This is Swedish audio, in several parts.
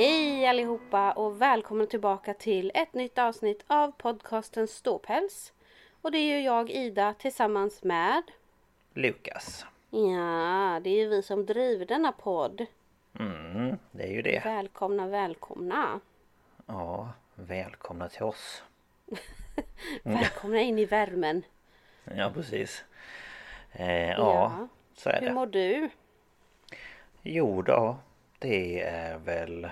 Hej allihopa och välkomna tillbaka till ett nytt avsnitt av podcasten Ståpäls. Och det är ju jag Ida tillsammans med Lukas. Ja, det är ju vi som driver denna podd. Mm, det är ju det. Välkomna, välkomna. Ja, välkomna till oss. Välkomna in i värmen. Ja, precis. Eh, ja, Ja. så är Hur det. mår du? Jo då, det är väl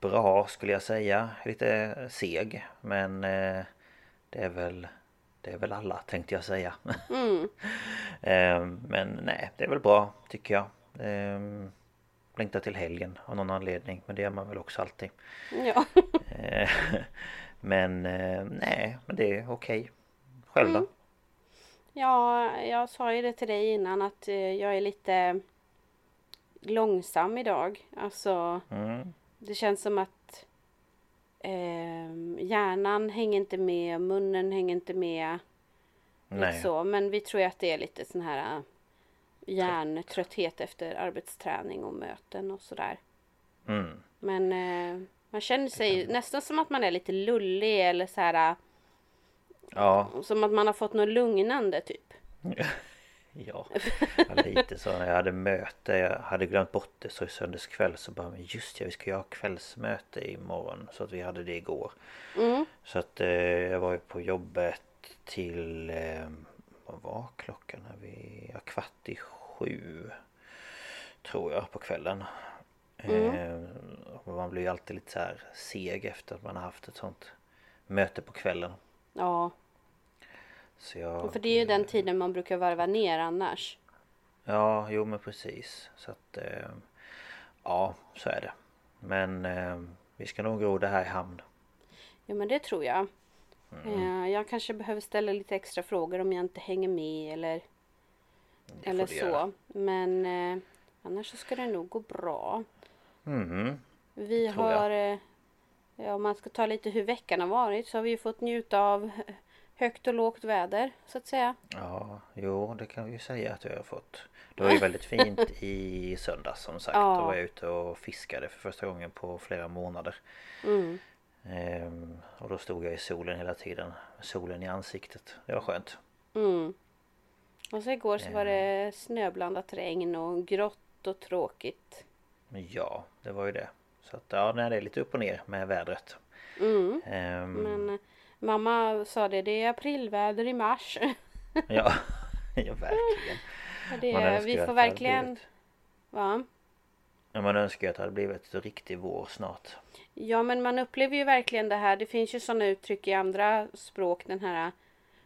bra skulle jag säga. Lite seg, men eh, det är väl det är väl alla tänkte jag säga. Mm. eh, men nej, det är väl bra tycker jag. Eh, längtar till helgen av någon anledning, men det gör man väl också alltid. Ja. Eh, Men nej, men det är okej. Själv då? Mm. ja, jag sa ju det till dig innan att eh, jag är lite långsam idag. Alltså, Mm. Det känns som att eh, hjärnan hänger inte med, munnen hänger inte med. Nej. så. Men vi tror att det är lite sån här äh, hjärntrötthet efter arbetsträning och möten och sådär. Mm. Men eh, man känner sig nästan som att man är lite lullig eller så här. Ja, äh, Som att man har fått något lugnande typ. ja. lite så. När jag hade möte, jag hade glömt bort det så i söndags kväll så bara men just ja, vi ska ju ha kvällsmöte imorgon. Så att vi hade det igår. Mm. Så att eh, jag var ju på jobbet till, eh, vad var klockan? När vi, ja, kvart i sju. Tror jag på kvällen. Eh, och man blir ju alltid lite så här seg efter att man har haft ett sånt möte på kvällen. Ja, Så jag, för det är ju den tiden man brukar varva ner annars. Ja, jo men precis. Så att eh, ja, så är det. Men eh, vi ska nog ro det här i hamn. Ja men det tror jag. Mm. Eh, jag kanske behöver ställa lite extra frågor om jag inte hänger med eller, Det eller så. göra. Men eh, annars så ska det nog gå bra. Mhm. Vi har, eh, ja, om man ska ta lite hur veckan har varit så har vi ju fått njuta av högt och lågt väder så att säga. Ja, jo det kan vi ju säga att vi har fått. Det var ju väldigt fint i söndags som sagt. Ja. Då var jag ute och fiskade för första gången på flera månader. Mm. Ehm, och då stod jag i solen hela tiden. Solen i ansiktet. Det var skönt. Mm. Och så igår så var det snöblandat regn och grått och tråkigt. Ja, det var ju det. Så att ja, nej, det är lite upp och ner med vädret. Mm. Ehm, Men mamma sa det, det är aprilväder i mars. Ja, ja verkligen. det, vi får verkligen... blivit- Va? Ja, man önskar ju att det hade blivit riktig vår snart. Ja men man upplever ju verkligen det här. Det finns ju sådana uttryck i andra språk. Den här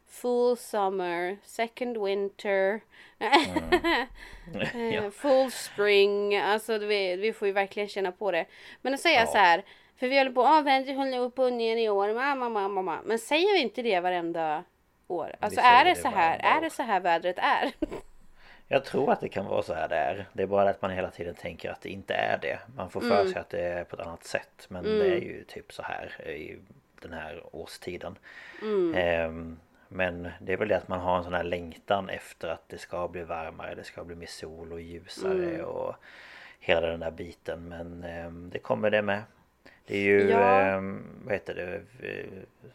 Full summer, second winter, Mm. eh, full spring. Alltså vi, vi får ju verkligen känna på det. Men att säga Ja. så här. För vi håller på att vädret håller upp och ner i år. Mamma, mamma, mamma. Men säger vi inte det varenda år? Alltså är det det så här? Är det så här vädret är? Jag tror att det kan vara så här det är. Det är bara att man hela tiden tänker att det inte är det. Man får för sig att det är på ett annat sätt. Men det är ju typ så här i den här årstiden. Ehm, men det är väl det att man har en sån här längtan efter att det ska bli varmare. Det ska bli mer sol och ljusare och hela den där biten. Men ehm, det kommer det med. Det är ju, Ja. ehm, vad heter det, eh,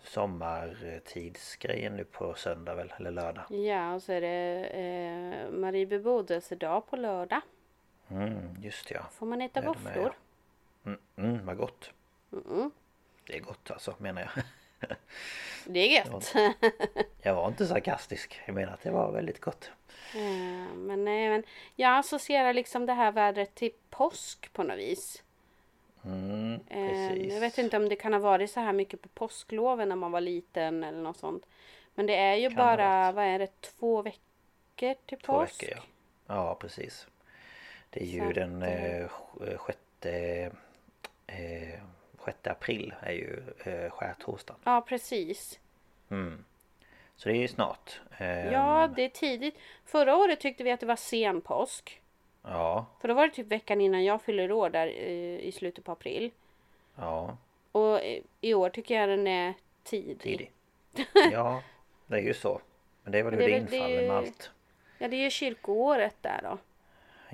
sommartidsgrejen nu på söndag väl, eller lördag. ja, och så är det eh, Marie bebådelsedag på lördag. Mm, just ja. Får man äta våfflor? Mm, mm, vad gott. Mm. Det är gott alltså menar jag. Det är gött. Jag var inte sarkastisk. Jag menar att det var väldigt gott. Eh, men nej, men jag associerar liksom det här vädret till påsk på något vis. Mm, Eh, precis. jag vet inte om det kan ha varit så här mycket på påskloven när man var liten eller något sånt. Men det är ju Kan bara, vad är det, två veckor till Två påsk? veckor ja. Ja precis. Det är ju Så den eh, eh, sj- sjätte, eh, sjätte april är ju eh, skärtorsdagen. Ja, precis. Mm. Så det är ju snart. Ehm, Ja, det är tidigt. Förra året tyckte vi att det var sen påsk. Ja. För då var det typ veckan innan jag fyller år där i slutet på april. Ja. Och i år tycker jag den är tidig. Tidig. Ja. Det är ju så. Men det är väl hur det det, infaller ju- med allt. Ja, det är ju kyrkoåret där då.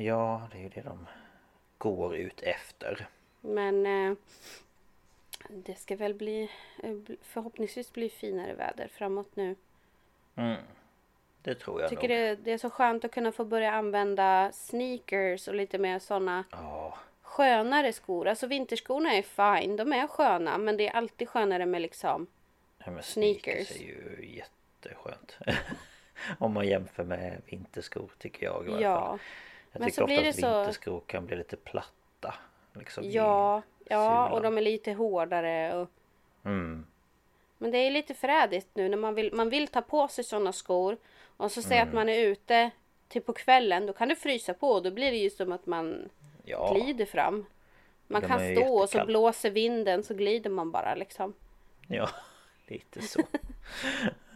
Ja, det är ju det de går ut efter. Men eh, det ska väl bli eh, bli- förhoppningsvis bli finare väder framåt nu. Mm. Det tror jag Tycker nog. det, det är så skönt att kunna få börja använda sneakers och lite mer sådana Ja, skönare skor. Alltså vinterskorna är fine, de är sköna men det är alltid skönare med liksom här med Sneakers. sneakers är ju jätteskönt. Om man jämför med vinterskor tycker jag i alla Ja. fall. Jag Men tycker så blir det så- vinterskor kan bli lite platta. Liksom Ja, ja och de är lite hårdare. Och, Mm. men det är lite frädigt nu när man vill, man vill ta på sig sådana skor och så säger att Mm. man är ute till på kvällen. Då kan det frysa på och då blir det ju som att man Ja, glider fram. Man Då kan stå och så jättekall. blåser vinden så glider man bara liksom. ja, lite så.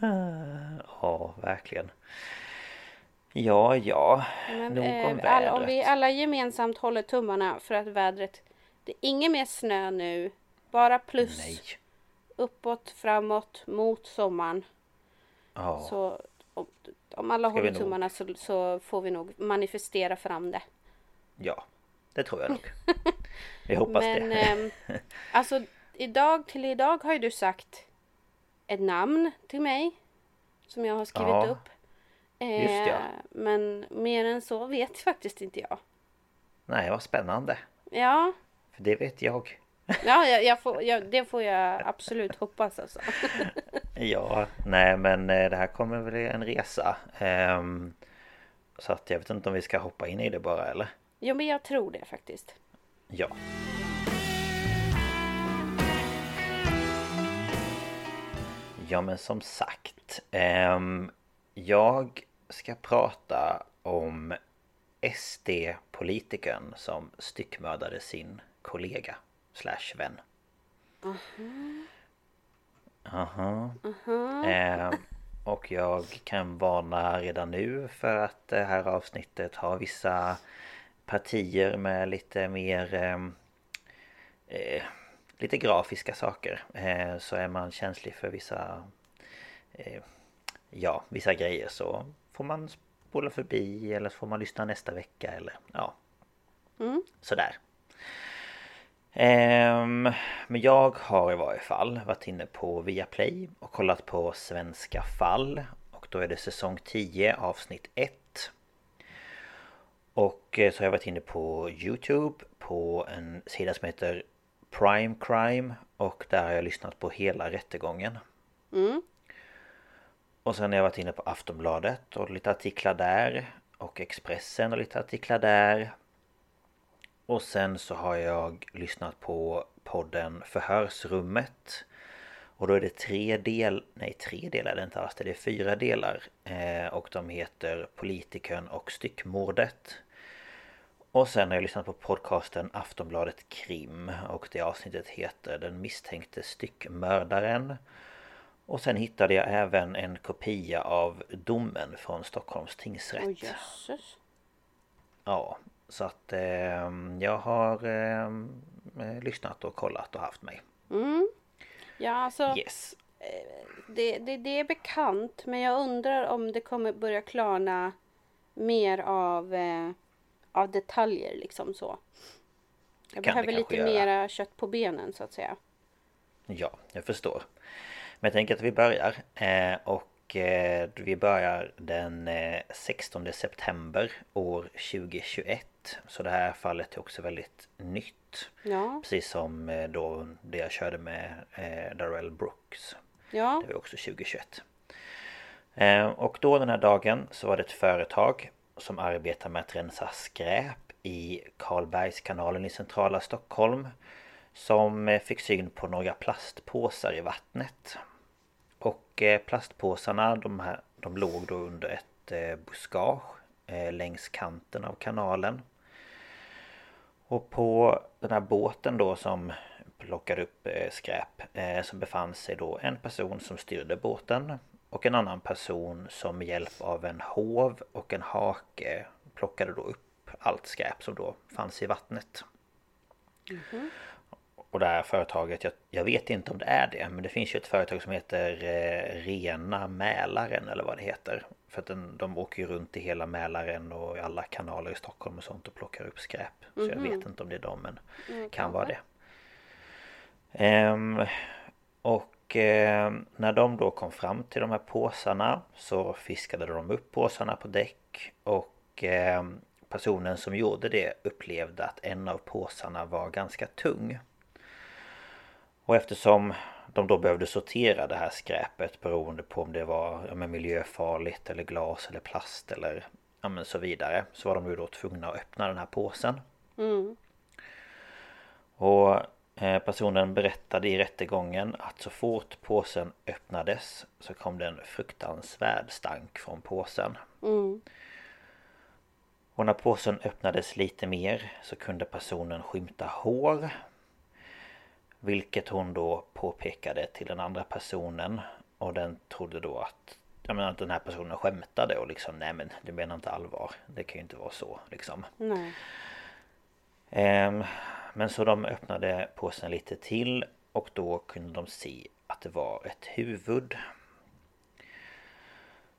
ja, verkligen. Ja, ja. Men, Nog eh, om all, om vädret. vi alla gemensamt håller tummarna för att vädret Det är inget mer snö nu. Bara plus. Nej. Uppåt, framåt, mot sommaren. Ja, Så om, alla håller nog- tummarna så, så får vi nog manifestera fram det. ja. Det tror jag nog. Vi hoppas Men det. ehm, alltså idag till idag har ju du sagt ett namn till mig. Som jag har skrivit Ja, upp. just ja. Eh, Men mer än så vet faktiskt inte jag. Nej, vad spännande. Ja, För det vet jag. ja jag, jag får, jag, det får jag absolut hoppas alltså. Ja, nej men eh, det här kommer väl en resa. Ehm, Så att jag vet inte om vi ska hoppa in i det bara eller? Jo men jag tror det faktiskt. Ja. Ja men som sagt. ehm, jag ska prata om SD-politikern som styckmördade sin kollega slash vän. Aha. Ehm, och jag kan varna redan nu för att det här avsnittet har vissa partier med lite mer ehm, eh, lite grafiska saker. Eh, så är man känslig för vissa eh, ja, vissa grejer så får man spola förbi eller så får man lyssna nästa vecka eller ja. Sådär. Ehm, men jag har i varje fall varit inne på Viaplay och kollat på Svenska fall. Och då är det säsong 10 avsnitt 1. Och eh, så har jag varit inne på Youtube på en sida som heter Prime Crime. Och där har jag lyssnat på hela rättegången. Och sen har jag varit inne på Aftonbladet och lite artiklar där. Och Expressen och lite artiklar där. Och sen så har jag lyssnat på podden Förhörsrummet. Och då är det tre del, nej tre delar är det inte alls, det är fyra delar. Eh, och de heter Politikern och Styckmordet. Och sen har jag lyssnat på podcasten Aftonbladet Krim och det avsnittet heter Den misstänkte styckmördaren. Och sen hittade jag även en kopia av domen från Stockholms tingsrätt. Åh jösses. Ja, så att eh, jag har eh, lyssnat och kollat och haft mig. Mm. Ja, alltså Yes. det, det, det är bekant men jag undrar om det kommer börja klarna mer av, eh, av detaljer liksom så. Jag Kan behöver lite göra. mera kött på benen så att säga. Ja, jag förstår. Men jag tänker att vi börjar. Eh, och eh, vi börjar den eh, 16 september år 2021. Så det här fallet är också väldigt nytt. Ja, Precis som eh, då det jag körde med eh, Darrell Brooks. ja, Det var också 2021. Eh, och då den här dagen så var det ett företag som arbetar med att rensa skräp i Karlbergskanalen i centrala Stockholm. Som fick syn på några plastpåsar i vattnet. Och plastpåsarna de, här, de låg då under ett buskage längs kanten av kanalen. Och på den här båten då som plockade upp eh, skräp eh, så befann sig då en person som styrde båten och en annan person som med hjälp av en hov och en hake plockade då upp allt skräp som då fanns i vattnet. Och det här företaget, jag, jag vet inte om det är det men det finns ju ett företag som heter eh, Rena Mälaren eller vad det heter. För att den, de åker ju runt i hela Mälaren och i alla kanaler i Stockholm och sånt och plockar upp skräp. Så jag vet inte om det är dem men kan vara det. Ehm, och ehm, när de då kom fram till de här påsarna så fiskade de upp påsarna på däck och ehm, personen som gjorde det upplevde att en av påsarna var ganska tung. Och eftersom de då behövde sortera det här skräpet beroende på om det var ja, men miljöfarligt eller glas eller plast eller ja, men så vidare så var de ju då tvungna att öppna den här påsen. mm, Och eh, personen berättade i rättegången att så fort påsen öppnades så kom det en fruktansvärd stank från påsen. mm, Och när påsen öppnades lite mer så kunde personen skymta hår. Vilket hon då påpekade till den andra personen. Och den trodde då att jag menar, att den här personen skämtade och liksom nej men du menar inte allvar. Det kan ju inte vara så liksom. nej, Ehm, Men så de öppnade påsen lite till och då kunde de se att det var ett huvud.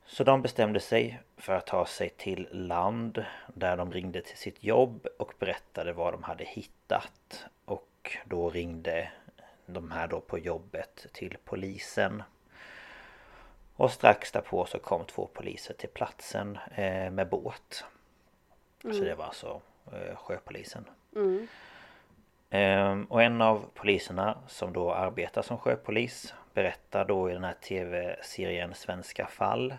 Så de bestämde sig för att ta sig till land där de ringde till sitt jobb och berättade vad de hade hittat. Och då ringde de här då på jobbet till polisen. Och strax därpå så kom två poliser till platsen eh, med båt. Så det var alltså eh, sjöpolisen. mm, Ehm, Och en av poliserna som då arbetar som sjöpolis berättar då i den här tv-serien Svenska fall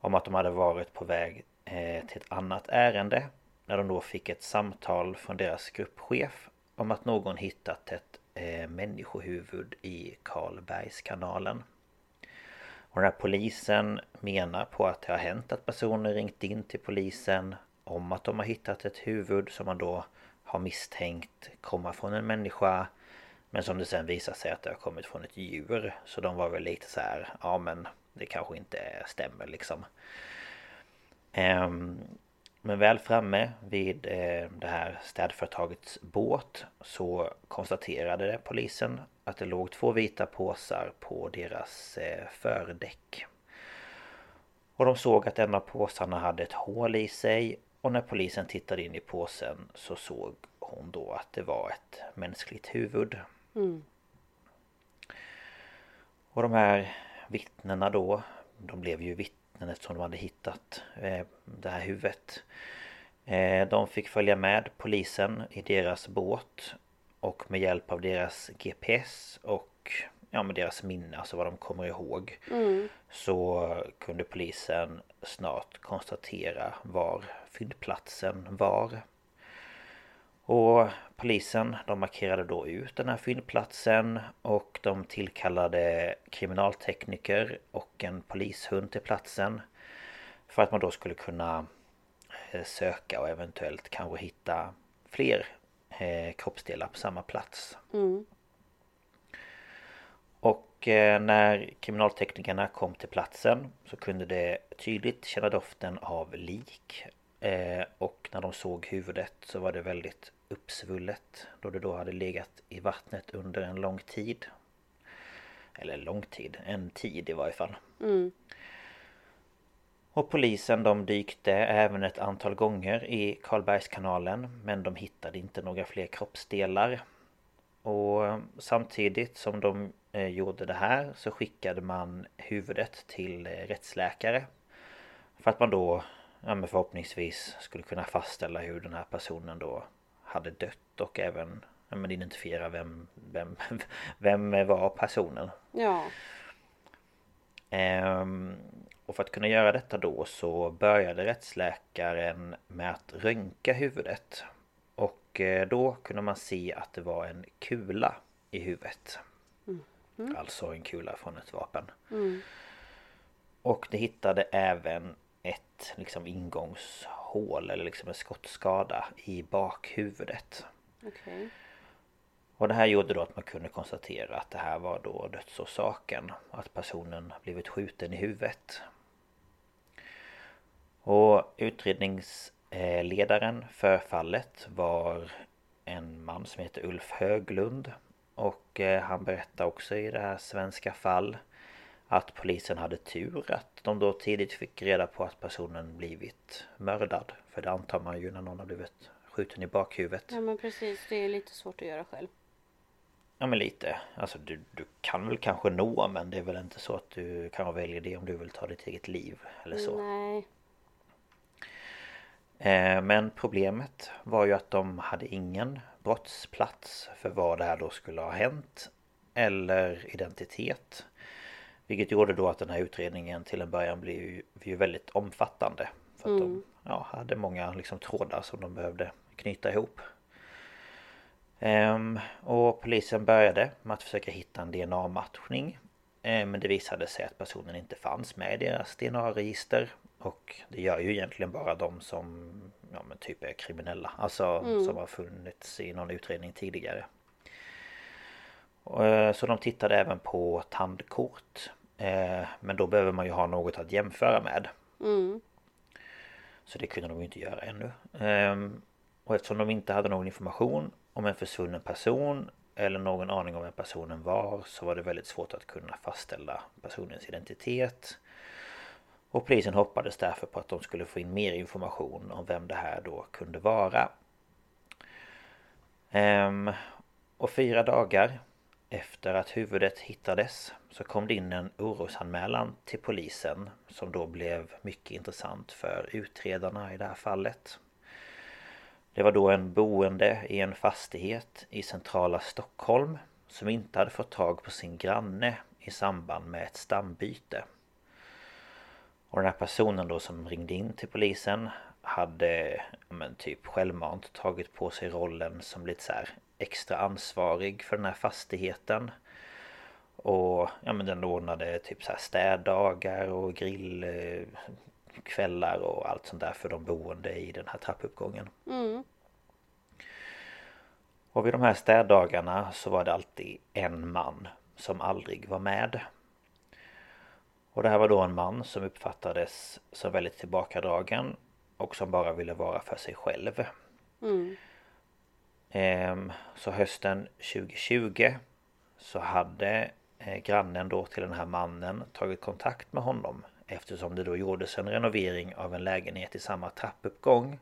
om att de hade varit på väg eh, till ett annat ärende när de då fick ett samtal från deras gruppchef om att någon hittat ett eh, människohuvud i Karlbergskanalen. Och den här polisen menar på att det har hänt att personer ringt in till polisen om att de har hittat ett huvud som man då har misstänkt komma från en människa. Men som det sen visar sig att det har kommit från ett djur. Så de var väl lite så här, ja men det kanske inte stämmer liksom. Ehm, men väl framme vid eh, det här städföretagets båt Så konstaterade polisen att det låg två vita påsar på deras eh, fördäck. Och de såg att en av påsarna hade ett hål i sig. Och när polisen tittade in i påsen så såg hon då att det var ett mänskligt huvud. mm, Och de här vittnena då, de blev ju vittnen eftersom de hade hittat eh, det här huvudet. Eh, de fick följa med polisen i deras båt och med hjälp av deras GPS och ja, med deras minne, alltså vad de kommer ihåg mm, så kunde polisen snart konstatera var fyndplatsen var. Och polisen de markerade då ut den här fyndplatsen och de tillkallade kriminaltekniker och en polishund till platsen. För att man då skulle kunna eh, söka och eventuellt kanske hitta fler eh, kroppsdelar på samma plats. Mm. Och eh, när kriminalteknikerna kom till platsen så kunde det tydligt känna doften av lik. Och när de såg huvudet så var det väldigt uppsvullet då det då hade legat i vattnet under en lång tid. Eller lång tid, en tid i varje fall. Mm. Och polisen de dykte även ett antal gånger i Karlbergskanalen men de hittade inte några fler kroppsdelar. Och samtidigt som de eh, gjorde det här så skickade man huvudet till eh, rättsläkare. För att man då ja, men förhoppningsvis skulle kunna fastställa hur den här personen då hade dött och även ja, men identifiera vem, vem, vem var personen. Ja. Ehm, och för att kunna göra detta då så började rättsläkaren med att röntga huvudet. Och eh, då kunde man se att det var en kula i huvudet. Alltså en kula från ett vapen. Mm. Och det hittade även ett liksom ingångshål eller liksom en skottskada i bakhuvudet. Okej. Och det här gjorde då att man kunde konstatera att det här var då dödsorsaken. Att personen blivit skjuten i huvudet. Och utredningsledaren för fallet var en man som heter Ulf Höglund. Och eh, han berättar också i det här Svenska fall att polisen hade tur att de då tidigt fick reda på att personen blivit mördad. För det antar man ju när någon har blivit skjuten i bakhuvudet. Ja men precis, det är lite svårt att göra själv. Ja men lite. Alltså du, du kan väl kanske nå men det är väl inte så att du kan välja det om du vill ta ditt eget liv eller så. Nej. Eh, Men problemet var ju att de hade ingen brottsplats för vad det här då skulle ha hänt. Eller identitet. Vilket gjorde då att den här utredningen till en början blev ju, ju väldigt omfattande. För att de ja, hade många liksom trådar som de behövde knyta ihop. Ehm, och polisen började med att försöka hitta en DNA-matchning. Ehm, men det visade sig att personen inte fanns med i deras DNA-register. Och det gör ju egentligen bara de som ja, men typ är kriminella. Alltså som har funnits i någon utredning tidigare. Eh, Så de tittade även på tandkort. Eh, Men då behöver man ju ha något att jämföra med. Mm. Så det kunde de ju inte göra ännu. Ehm, Och eftersom de inte hade någon information om en försvunnen person eller någon aning om vem personen var så var det väldigt svårt att kunna fastställa personens identitet. Och polisen hoppades därför på att de skulle få in mer information om vem det här då kunde vara. Ehm, och fyra dagar efter att huvudet hittades så kom det in en orosanmälan till polisen som då blev mycket intressant för utredarna i det här fallet. Det var då en boende i en fastighet i centrala Stockholm som inte hade fått tag på sin granne i samband med ett stambyte. Och den här personen då som ringde in till polisen hade men typ självmant tagit på sig rollen som lite så här extra ansvarig för den här fastigheten. Och ja men den ordnade typ så här städdagar och grillkvällar och allt sånt där för de boende i den här trappuppgången. Mm. Och vid de här städdagarna så var det alltid en man som aldrig var med. Och det här var då en man som uppfattades som väldigt tillbakadragen och som bara ville vara för sig själv. Mm. Ehm, Så hösten 2020 så hade eh, grannen då till den här mannen tagit kontakt med honom eftersom det då gjordes en renovering av en lägenhet i samma trappuppgång.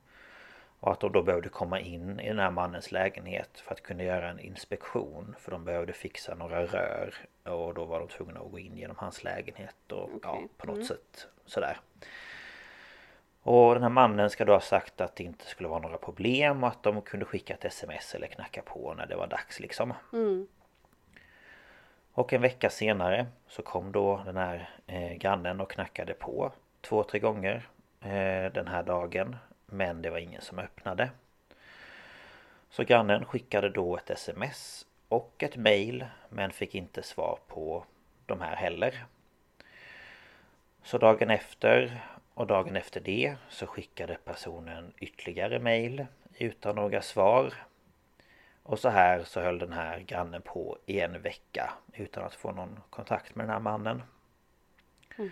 Och att de då behövde komma in i den här mannens lägenhet för att kunna göra en inspektion. För de behövde fixa några rör. Och då var de tvungna att gå in genom hans lägenhet och ja, Okej. på något sätt sådär. Och den här mannen ska då ha sagt att det inte skulle vara några problem och att de kunde skicka ett sms eller knacka på när det var dags liksom. Mm. Och en vecka senare så kom då den här eh, grannen och knackade på två, tre gånger eh, den här dagen. Men det var ingen som öppnade. Så grannen skickade då ett sms och ett mail men fick inte svar på de här heller. Så dagen efter och dagen efter det så skickade personen ytterligare mail utan några svar. Och så här så höll den här grannen på i en vecka utan att få någon kontakt med den här mannen. Mm.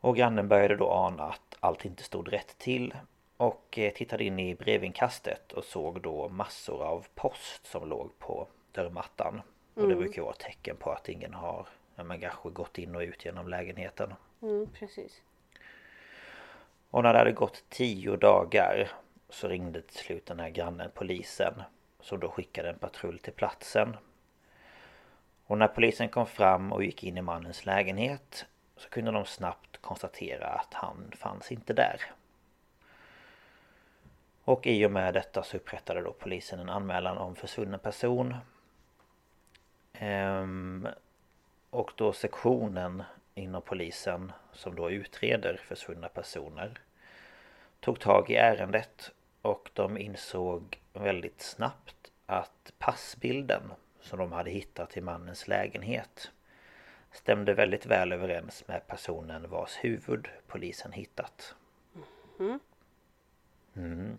Och grannen började då ana att allt inte stod rätt till och eh, tittade in i brevinkastet och såg då massor av post som låg på dörrmattan. Och det mm. brukar vara ett tecken på att ingen har men kanske gått in och ut genom lägenheten. Mm, precis. Och när det hade gått tio dagar så ringde till slut den här grannen polisen som då skickade en patrull till platsen. Och när polisen kom fram och gick in i mannens lägenhet så kunde de snabbt konstatera att han fanns inte där. Och i och med detta så upprättade då polisen en anmälan om försvunnen person. Ehm, och då sektionen inom polisen som då utreder försvunna personer tog tag i ärendet och de insåg väldigt snabbt att passbilden som de hade hittat i mannens lägenhet stämde väldigt väl överens med personen vars huvud polisen hittat. Mm. Mm.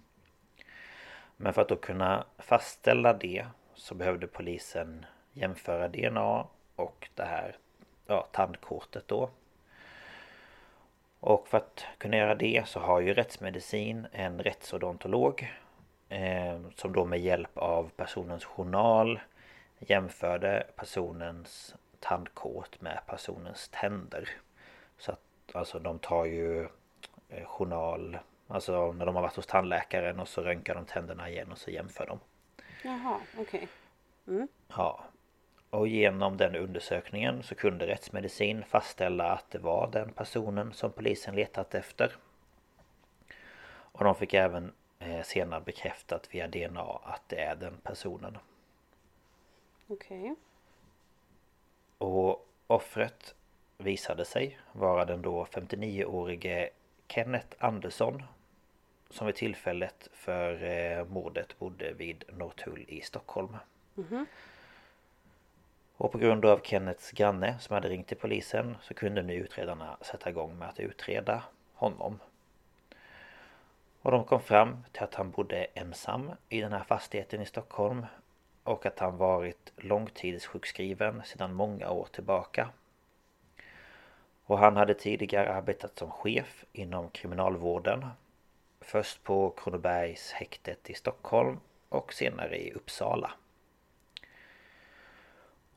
Men för att då kunna fastställa det så behövde polisen jämföra DNA och det här ja, tandkortet då. Och för att kunna göra det så har ju rättsmedicin en rättsodontolog eh, som då med hjälp av personens journal jämförde personens tandkort med personens tänder. Så att alltså de tar ju eh, journal Alltså när de har varit hos tandläkaren och så röntgar de tänderna igen och så jämför de. Jaha, okej. Okay. Mm. Ja. Och genom den undersökningen så kunde rättsmedicin fastställa att det var den personen som polisen letat efter. Och de fick även eh, senare bekräftat via DNA att det är den personen. Okej. Okay. Och offret visade sig vara den då 59-årige Kenneth Andersson som vid tillfället för eh, mordet bodde vid Norrtull i Stockholm. Mm -hmm. Och på grund av Kennets granne som hade ringt till polisen så kunde nu utredarna sätta igång med att utreda honom. Och de kom fram till att han bodde ensam i den här fastigheten i Stockholm och att han varit långtidssjukskriven sedan många år tillbaka. Och han hade tidigare arbetat som chef inom kriminalvården Först på Kronobergshäktet i Stockholm och senare i Uppsala.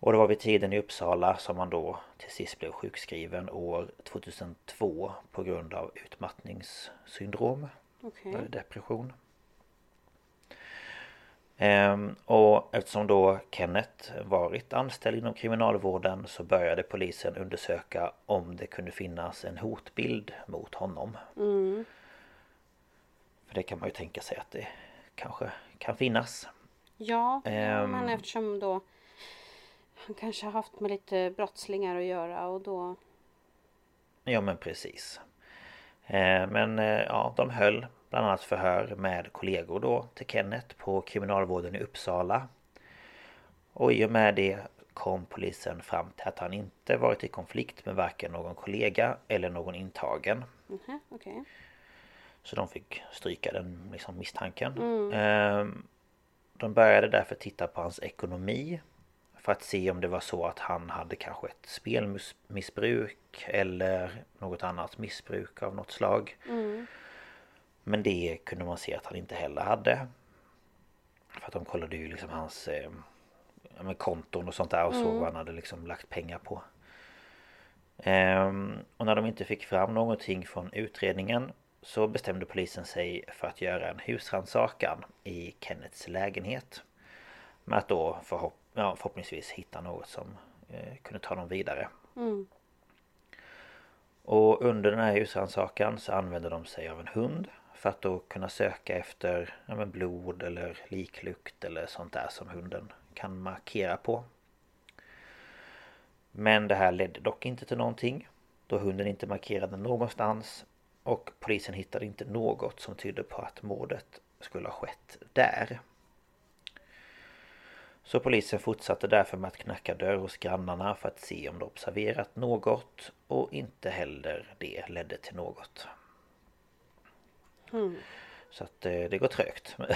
Och det var vid tiden i Uppsala som han då till sist blev sjukskriven år 2002 på grund av utmattningssyndrom. Okay. Depression. Ehm, och eftersom då Kenneth varit anställd inom kriminalvården så började polisen undersöka om det kunde finnas en hotbild mot honom. Mm. För det kan man ju tänka sig att det kanske kan finnas. Ja, um, men eftersom då han kanske har haft med lite brottslingar att göra och då... Ja men precis. Eh, men eh, ja, de höll bland annat förhör med kollegor då till Kenneth på kriminalvården i Uppsala. Och i och med det kom polisen fram till att han inte varit i konflikt med varken någon kollega eller någon intagen. Mm okay. Så de fick stryka den liksom, misstanken. Mm. Ehm, de började därför titta på hans ekonomi. För att se om det var så att han hade kanske ett spelmissbruk eller något annat missbruk av något slag. Mm. Men det kunde man se att han inte heller hade. För att de kollade ju liksom hans eh, med konton och sånt där och mm. såg vad han hade liksom lagt pengar på. Ehm, och när de inte fick fram någonting från utredningen så bestämde polisen sig för att göra en husrannsakan i Kennets lägenhet. Med att då förhopp ja, förhoppningsvis hitta något som eh, kunde ta dem vidare. Mm. Och under den här husrannsakan så använde de sig av en hund för att då kunna söka efter ja, blod eller liklukt eller sånt där som hunden kan markera på. Men det här ledde dock inte till någonting då hunden inte markerade någonstans och polisen hittade inte något som tydde på att mordet skulle ha skett där. Så polisen fortsatte därför med att knacka dörr hos grannarna för att se om de observerat något och inte heller det ledde till något. Mm. Så att eh, det går trögt.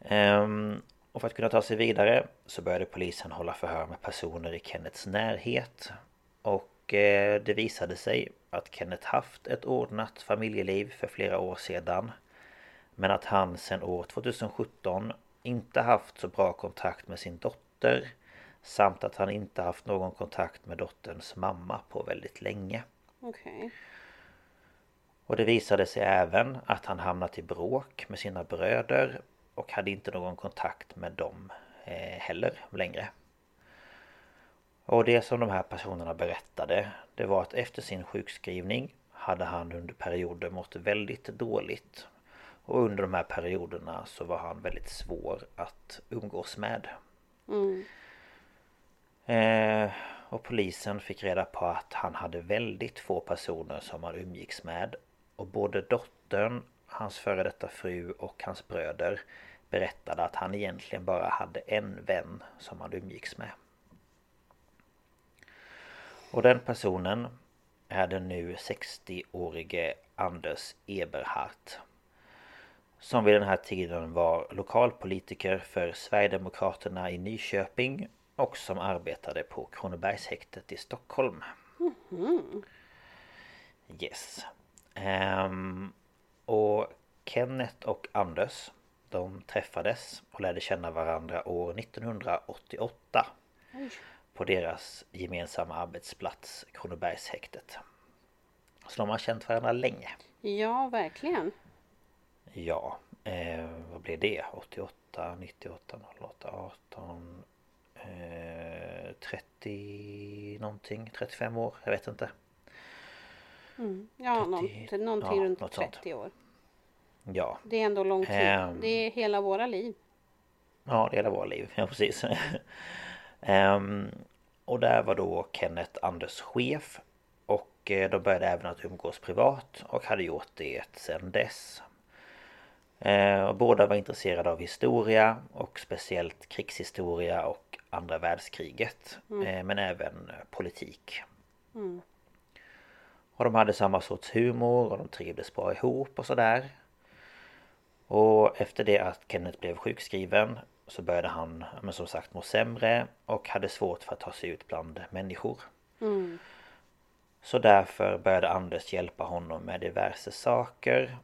Ehm, och för att kunna ta sig vidare så började polisen hålla förhör med personer i Kennets närhet. Och eh, det visade sig att Kenneth haft ett ordnat familjeliv för flera år sedan. Men att han sedan år 2017 inte haft så bra kontakt med sin dotter. Samt att han inte haft någon kontakt med dotterns mamma på väldigt länge. Okej. Och det visade sig även att han hamnat i bråk med sina bröder och hade inte någon kontakt med dem eh, heller längre. Och det som de här personerna berättade det var att efter sin sjukskrivning hade han under perioder mått väldigt dåligt. Och under de här perioderna så var han väldigt svår att umgås med. Mm. Eh, och polisen fick reda på att han hade väldigt få personer som han umgicks med. Och både dottern, hans före detta fru och hans bröder berättade att han egentligen bara hade en vän som han umgicks med. Och den personen är den nu 60-årige Anders Eberhardt. Som vid den här tiden var lokalpolitiker för Sverigedemokraterna i Nyköping och som arbetade på Kronobergshäktet i Stockholm. Yes. Ehm, och Kenneth och Anders de träffades och lärde känna varandra år 1988 på deras gemensamma arbetsplats Kronobergshäktet. Så de har känt varandra länge. Ja, verkligen. Ja, eh, vad blir det? 88, 98, 08, 18 eh, 30 någonting, 35 år, jag vet inte. Mm. Ja, 30, någon, någonting ja, runt något sånt. 30 år. Ja, Det är ändå lång tid. Ehm. Det är hela våra liv. Ja, det är hela våra liv, ja precis. Ehm, och där var då Kenneth Anders chef. Och eh, de började även att umgås privat och hade gjort det sedan dess. Eh, båda var intresserade av historia och speciellt krigshistoria och andra världskriget. Eh, men även eh, politik. Och de hade samma sorts humor och de trivdes bra ihop och sådär. Och efter det att Kenneth blev sjukskriven så började han men som sagt må sämre och hade svårt för att ta sig ut bland människor. Så därför började Anders hjälpa honom med diverse saker.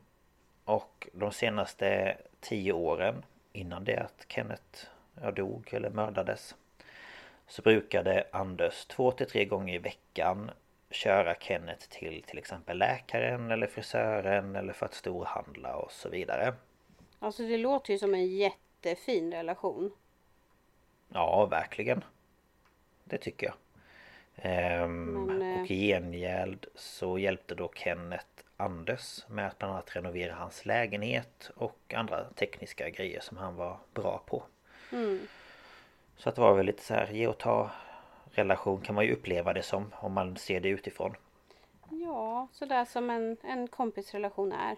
Och de senaste tio åren innan det att Kenneth dog eller mördades så brukade Anders två till tre gånger i veckan köra Kenneth till till exempel läkaren eller frisören eller för att storhandla och så vidare. Alltså det låter ju som en jättefin relation. Ja, verkligen. Det tycker jag. Ehm, Men, eh, Och i gengäld så hjälpte då Kenneth Anders med att bland annat renovera hans lägenhet och andra tekniska grejer som han var bra på. Så att det var väl lite så här ge och ta relation kan man ju uppleva det som om man ser det utifrån. Ja, sådär som en, en kompisrelation är.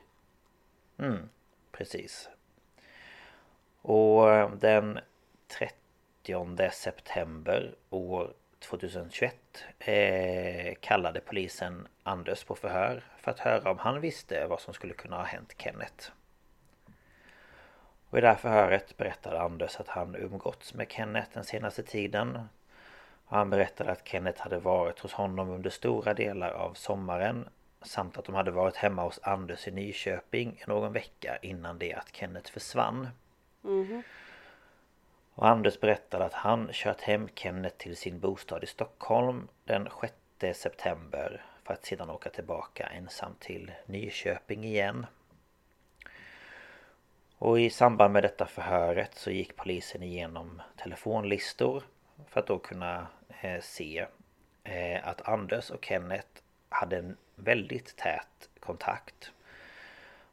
Mm, precis. Och eh, den 30 september år 2021 eh, kallade polisen Anders på förhör för att höra om han visste vad som skulle kunna ha hänt Kenneth. Och i det här förhöret berättade Anders att han umgåtts med Kenneth den senaste tiden. Och han berättade att Kenneth hade varit hos honom under stora delar av sommaren samt att de hade varit hemma hos Anders i Nyköping någon vecka innan det att Kenneth försvann. Mhm. Och Anders berättade att han kört hem Kenneth till sin bostad i Stockholm den 6 september för att sedan åka tillbaka ensam till Nyköping igen. Och i samband med detta förhöret så gick polisen igenom telefonlistor för att då kunna eh, se eh, att Anders och Kenneth hade en väldigt tät kontakt.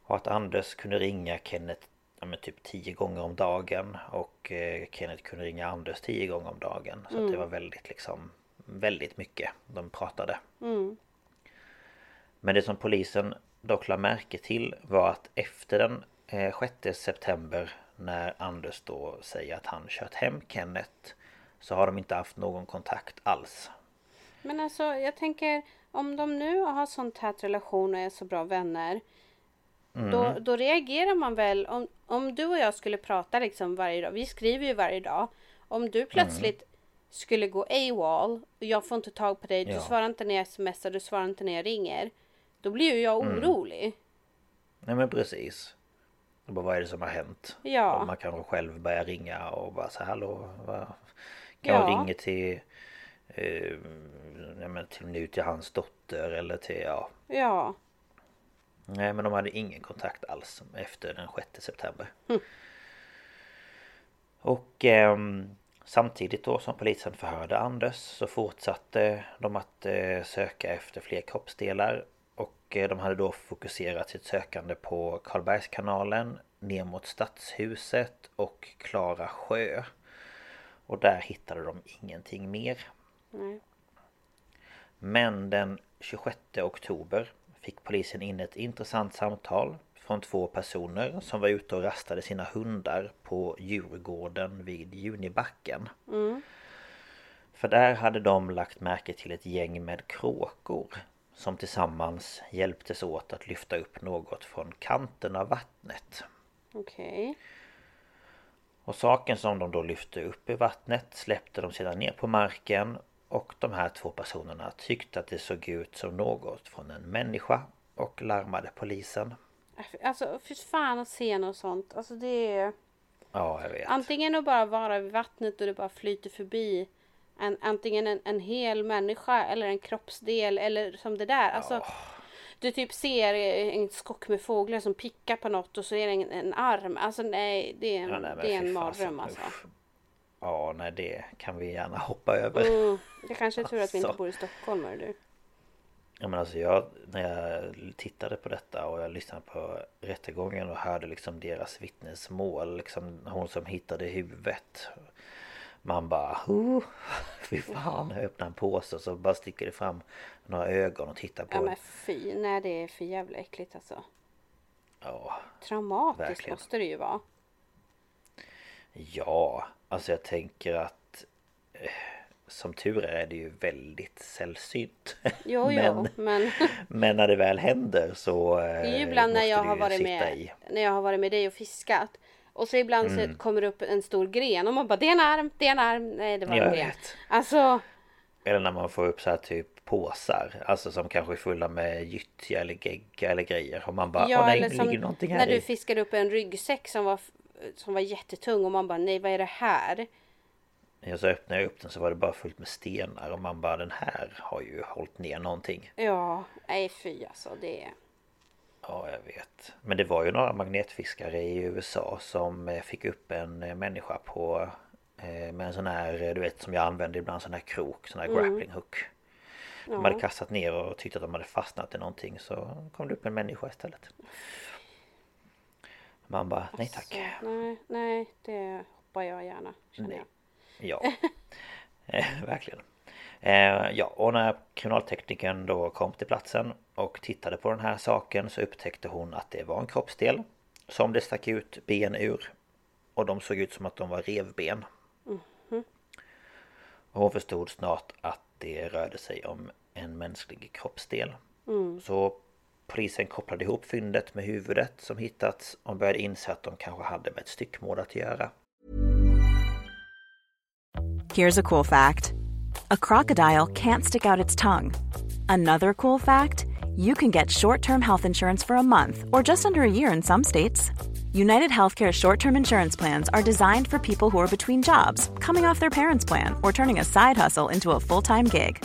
Och att Anders kunde ringa Kenneth men typ tio gånger om dagen och eh, Kenneth kunde ringa Anders tio gånger om dagen. Så att det var väldigt liksom Väldigt mycket de pratade. Men det som polisen dock la märke till var att efter den eh, 6 september när Anders då säger att han kört hem Kenneth så har de inte haft någon kontakt alls. Men alltså jag tänker om de nu har sån tät relation och är så bra vänner. Då, Mm. då reagerar man väl om, om du och jag skulle prata liksom varje dag. Vi skriver ju varje dag. Om du plötsligt skulle gå AWOL och jag får inte tag på dig. Du Ja. svarar inte när jag smsar, du svarar inte när jag ringer. Då blir ju jag Mm. orolig. Nej men precis. Och bara, vad är det som har hänt? Ja. Och man kanske själv börjar ringa och bara så hallå. Vad? Kan Ja. jag ringa till eh, nej, men till nu till hans dotter eller till ja. Ja. Nej men de hade ingen kontakt alls efter den 6 september. Och ehm, samtidigt då som polisen förhörde Anders så fortsatte de att eh, söka efter fler kroppsdelar. Och eh, de hade då fokuserat sitt sökande på Karlbergskanalen, ner mot Stadshuset och Klara sjö. Och där hittade de ingenting mer. Nej. Men den 26 oktober fick polisen in ett intressant samtal från två personer som var ute och rastade sina hundar på Djurgården vid Junibacken. För där hade de lagt märke till ett gäng med kråkor som tillsammans hjälptes åt att lyfta upp något från kanten av vattnet. Okej. Och saken som de då lyfte upp i vattnet släppte de sedan ner på marken och de här två personerna tyckte att det såg ut som något från en människa och larmade polisen. Alltså fy fan att se något sånt. Alltså det är... Ja, jag vet. Antingen att bara vara vid vattnet och det bara flyter förbi en, antingen en, en hel människa eller en kroppsdel eller som det där. Alltså, Du typ ser en skock med fåglar som pickar på något och så är det en, en arm. Alltså nej, det är en, Ja, nej, det är en mardröm alltså. usch. Nej det kan vi gärna hoppa över. Mm, det kanske är tur att vi inte Alltså. bor i Stockholm hör du. Ja men alltså jag, när jag tittade på detta och jag lyssnade på rättegången och hörde liksom deras vittnesmål, liksom hon som hittade huvudet. Man bara, oh, fy fan, jag öppnar en påse och så bara sticker det fram några ögon och tittar på Ja en. men fy, nej det är för jävla äckligt alltså. Ja, Traumatiskt Verkligen. måste det ju vara. ja, alltså jag tänker att eh, som tur är är det ju väldigt sällsynt. Jo, jo, men Men när det väl händer så eh, Det är ju ibland när jag har varit med i. När jag har varit med dig och fiskat Och så ibland så kommer det upp en stor gren och man bara det är en arm, det är en arm Nej det var en gren. Alltså Eller när man får upp så här typ påsar Alltså som kanske är fulla med gyttja eller gegga eller grejer Och man bara, Ja åh nej, eller det som ligger någonting här när du i fiskade upp en ryggsäck som var Som var jättetung och man bara nej vad är det här? Och så öppnade jag upp den så var det bara fullt med stenar Och man bara, den här har ju hållit ner någonting. Ja, nej fy alltså det Ja, jag vet. Men det var ju några magnetfiskare i USA som eh, fick upp en eh, människa på eh, Med en sån här, eh, du vet som jag använder ibland, sån här krok, sån här grappling hook. De hade kastat ner och tyckte att de hade fastnat i någonting så kom det upp en människa istället Man bara, nej tack Nej, nej det hoppar jag gärna känner Nej. jag. Ja, eh, verkligen. Eh, ja, och när kriminalteknikern då kom till platsen och tittade på den här saken så upptäckte hon att det var en kroppsdel som det stack ut ben ur. Och de såg ut som att de var revben. Och hon förstod snart att det rörde sig om en mänsklig kroppsdel. Så polisen kopplade ihop fyndet med huvudet som hittats och började inse att de kanske hade med ett styckmord att göra. Here's a cool fact a crocodile can't stick out its tongue. Another cool fact you can get short term health insurance for a month or just under a year in some states. United Healthcare short term insurance plans are designed for people who are between jobs, coming off their parents' plan, or turning a side hustle into a full time gig.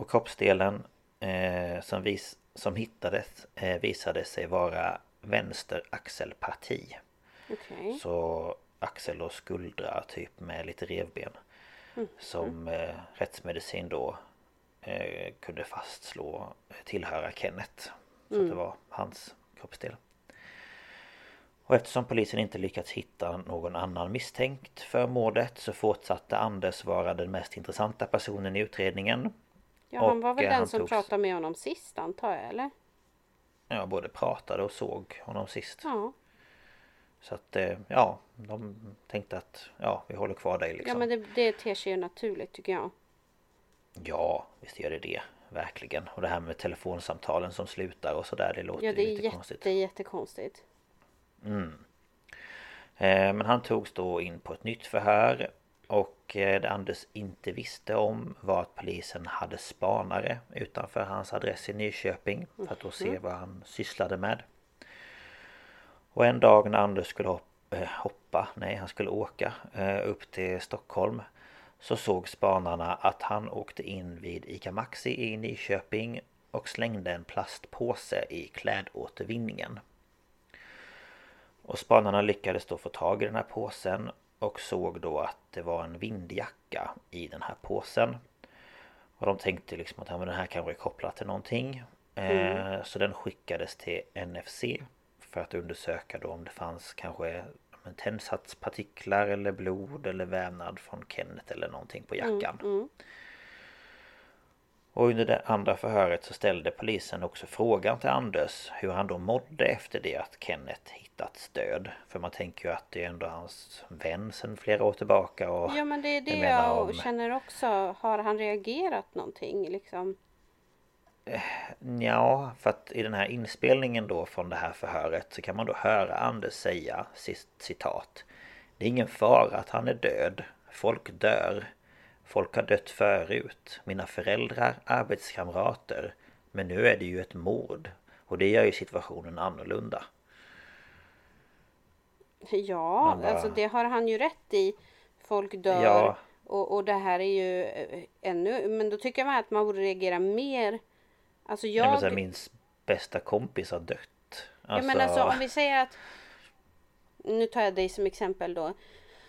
Och kroppsdelen eh, som, vis, som hittades eh, visade sig vara vänster axelparti. Okej. Så axel och skuldra typ med lite revben. Som eh, rättsmedicin då eh, kunde fastslå tillhöra Kenneth. Så att det var hans kroppsdel. Och eftersom polisen inte lyckats hitta någon annan misstänkt för mordet så fortsatte Anders vara den mest intressanta personen i utredningen. Ja, han var väl eh, den som togs- pratade med honom sist antar jag eller? Ja, både pratade och såg honom sist. Ja. Så att eh, ja, de tänkte att ja, vi håller kvar dig liksom. Ja men det, det ter sig ju naturligt tycker jag. Ja, visst gör det det. Verkligen. Och det här med telefonsamtalen som slutar och sådär, det låter Ja det ju är lite jätte, konstigt. jättekonstigt. Eh, Men han togs då in på ett nytt förhör. Och eh, det Anders inte visste om var att polisen hade spanare utanför hans adress i Nyköping. För att då se vad han sysslade med. Och en dag när Anders skulle hoppa, eh, hoppa nej han skulle åka eh, upp till Stockholm. Så såg spanarna att han åkte in vid ICA Maxi i Nyköping och slängde en plastpåse i klädåtervinningen. Och spanarna lyckades då få tag i den här påsen och såg då att det var en vindjacka i den här påsen. Och de tänkte liksom att ja, men den här kanske är kopplad till någonting. Eh, så den skickades till NFC för att undersöka då om det fanns kanske tändsatspartiklar eller blod eller vävnad från Kenneth eller någonting på jackan. Och under det andra förhöret så ställde polisen också frågan till Anders hur han då mådde efter det att Kenneth hittats död. För man tänker ju att det är ändå hans vän sedan flera år tillbaka och... Ja men det är det jag jag, om- känner också. Har han reagerat någonting liksom? Ja, för att i den här inspelningen då från det här förhöret så kan man då höra Anders säga citat. Det är ingen fara att han är död. Folk dör. Folk har dött förut. Mina föräldrar, arbetskamrater. Men nu är det ju ett mord. Och det gör ju situationen annorlunda. Ja, bara- alltså det har han ju rätt i. Folk dör. Ja. Och, och det här är ju eh, ännu, men då tycker man att man borde reagera mer. Alltså Nej, jag... men så här, min bästa kompis har dött. Ja men alltså om vi säger att Nu tar jag dig som exempel då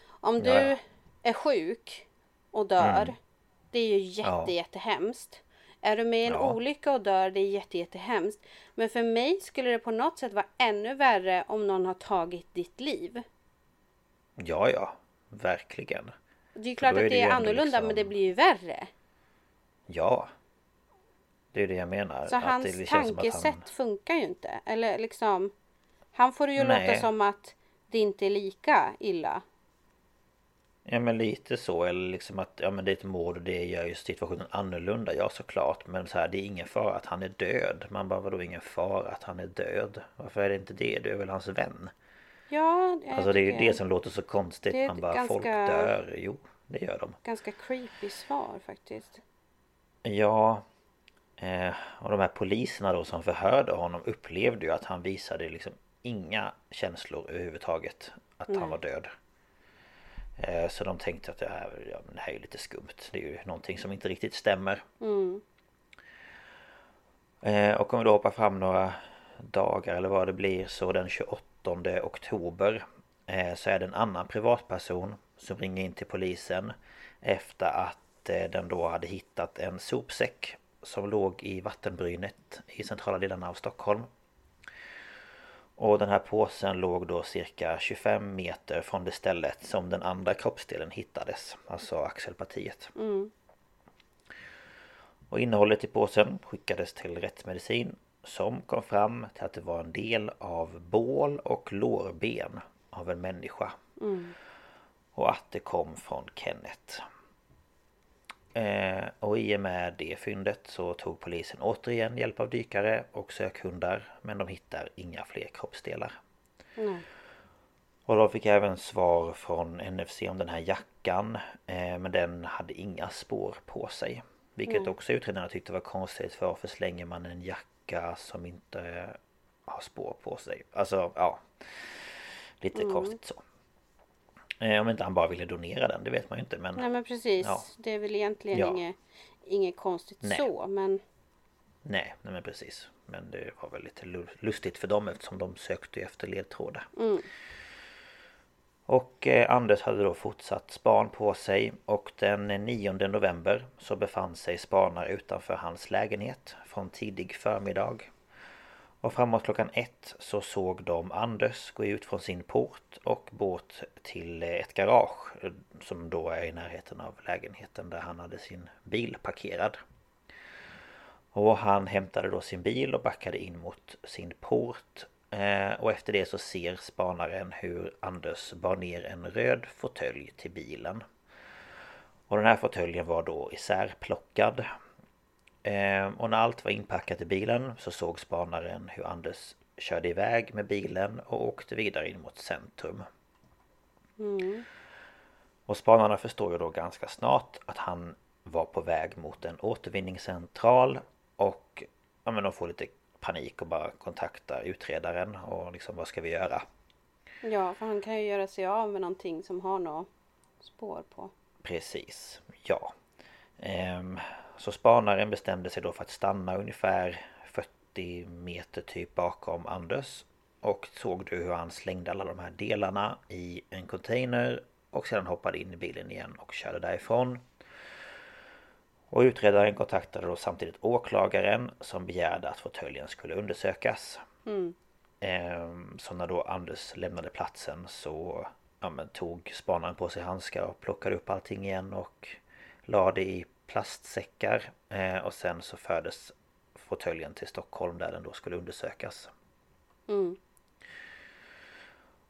Om du ja. är sjuk och dör Mm. Det är ju jätte Ja. jättehemskt Är du med i en Ja. olycka och dör det är jätte jättehemskt Men för mig skulle det på något sätt vara ännu värre om någon har tagit ditt liv Ja, ja. Verkligen. Det är klart är att det är annorlunda liksom- men det blir ju värre Ja. Det är det jag menar. Så att hans det tankesätt han- funkar ju inte Eller liksom Han får det ju Nej. låta som att det inte är lika illa Ja men lite så. Eller liksom att ja men det är ett mord och det gör ju situationen annorlunda. Ja såklart. Men så här det är ingen fara att han är död. Man bara vadå ingen fara att han är död? Varför är det inte det? Du är väl hans vän? Ja, jag Alltså det är ju det som låter så konstigt. Det Man bara folk ganska- dör. Jo det gör de. Ganska creepy svar faktiskt. Ja eh, Och de här poliserna då som förhörde honom upplevde ju att han visade liksom inga känslor överhuvudtaget Att han var död Så de tänkte att det här, ja, det här är lite skumt. Det är ju någonting som inte riktigt stämmer. Mm. Eh, Och om vi då hoppar fram några dagar eller vad det blir så den 28 oktober eh, Så är det en annan privatperson som ringer in till polisen Efter att eh, den då hade hittat en sopsäck Som låg i vattenbrynet i centrala delarna av Stockholm Och den här påsen låg då cirka 25 meter från det stället som den andra kroppsdelen hittades Alltså axelpartiet Mm. och innehållet i påsen skickades till rättsmedicin som kom fram till att det var en del av bål och lårben av en människa. Mm. Och att det kom från Kenneth. Eh, och i och med det fyndet så tog polisen återigen hjälp av dykare och sökhundar men de hittar inga fler kroppsdelar. Nej. Och de fick även svar från NFC om den här jackan eh, men den hade inga spår på sig. Vilket också utredarna tyckte var konstigt för varför slänger man en jacka som inte har spår på sig? Alltså ja Lite konstigt så eh, Om inte han bara ville donera den, det vet man ju inte men Nej men precis. Ja. Det är väl egentligen Ja. inget, inget konstigt Nej. så. Men Nej, nej men precis Men det var väl lite lu- lustigt för dem eftersom de sökte efter ledtrådar mm, Och eh, Anders hade då fortsatt span på sig och den 9 november så befann sig spanare utanför hans lägenhet från tidig förmiddag. Och framåt klockan ett så såg de Anders gå ut från sin port och båt till ett garage som då är i närheten av lägenheten där han hade sin bil parkerad. Och han hämtade då sin bil och backade in mot sin port. Eh, och efter det så ser spanaren hur Anders bar ner en röd fåtölj till bilen. Och den här fåtöljen var då isärplockad. Eh, och när allt var inpackat i bilen så såg spanaren hur Anders körde iväg med bilen och åkte vidare in mot centrum. mm, Och spanarna förstår ju då ganska snart att han var på väg mot en återvinningscentral och ja, men de får lite panik och bara kontaktar utredaren och liksom vad ska vi göra? ja, för han kan ju göra sig av med någonting som har något spår på. Precis, ja. Ehm, så spanaren bestämde sig då för att stanna ungefär 40 meter typ bakom Anders. Och såg du hur han slängde alla de här delarna i en container och sedan hoppade in i bilen igen och körde därifrån. Och utredaren kontaktade då samtidigt åklagaren som begärde att fåtöljen skulle undersökas. Mm, Ehm, Så när då Anders lämnade platsen så ja, tog spanaren på sig handskar och plockade upp allting igen och la det i plastsäckar. Eh, Och sen så fördes fåtöljen till Stockholm där den då skulle undersökas. mm,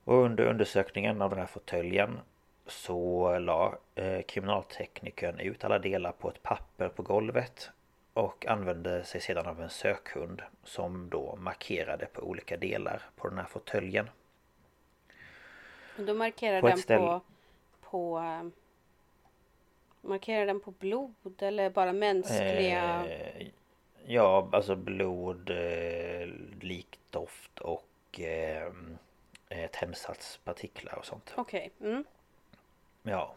Och under undersökningen av den här fåtöljen så la eh, kriminalteknikern ut alla delar på ett papper på golvet och använde sig sedan av en sökhund som då markerade på olika delar på den här fåtöljen. då markerar På den ställe- på, på eh, Markerar den på blod eller bara mänskliga? Eh, ja, alltså blod, eh, likdoft och eh, eh, tändsatspartiklar och sånt. Okej. Mm. Ja.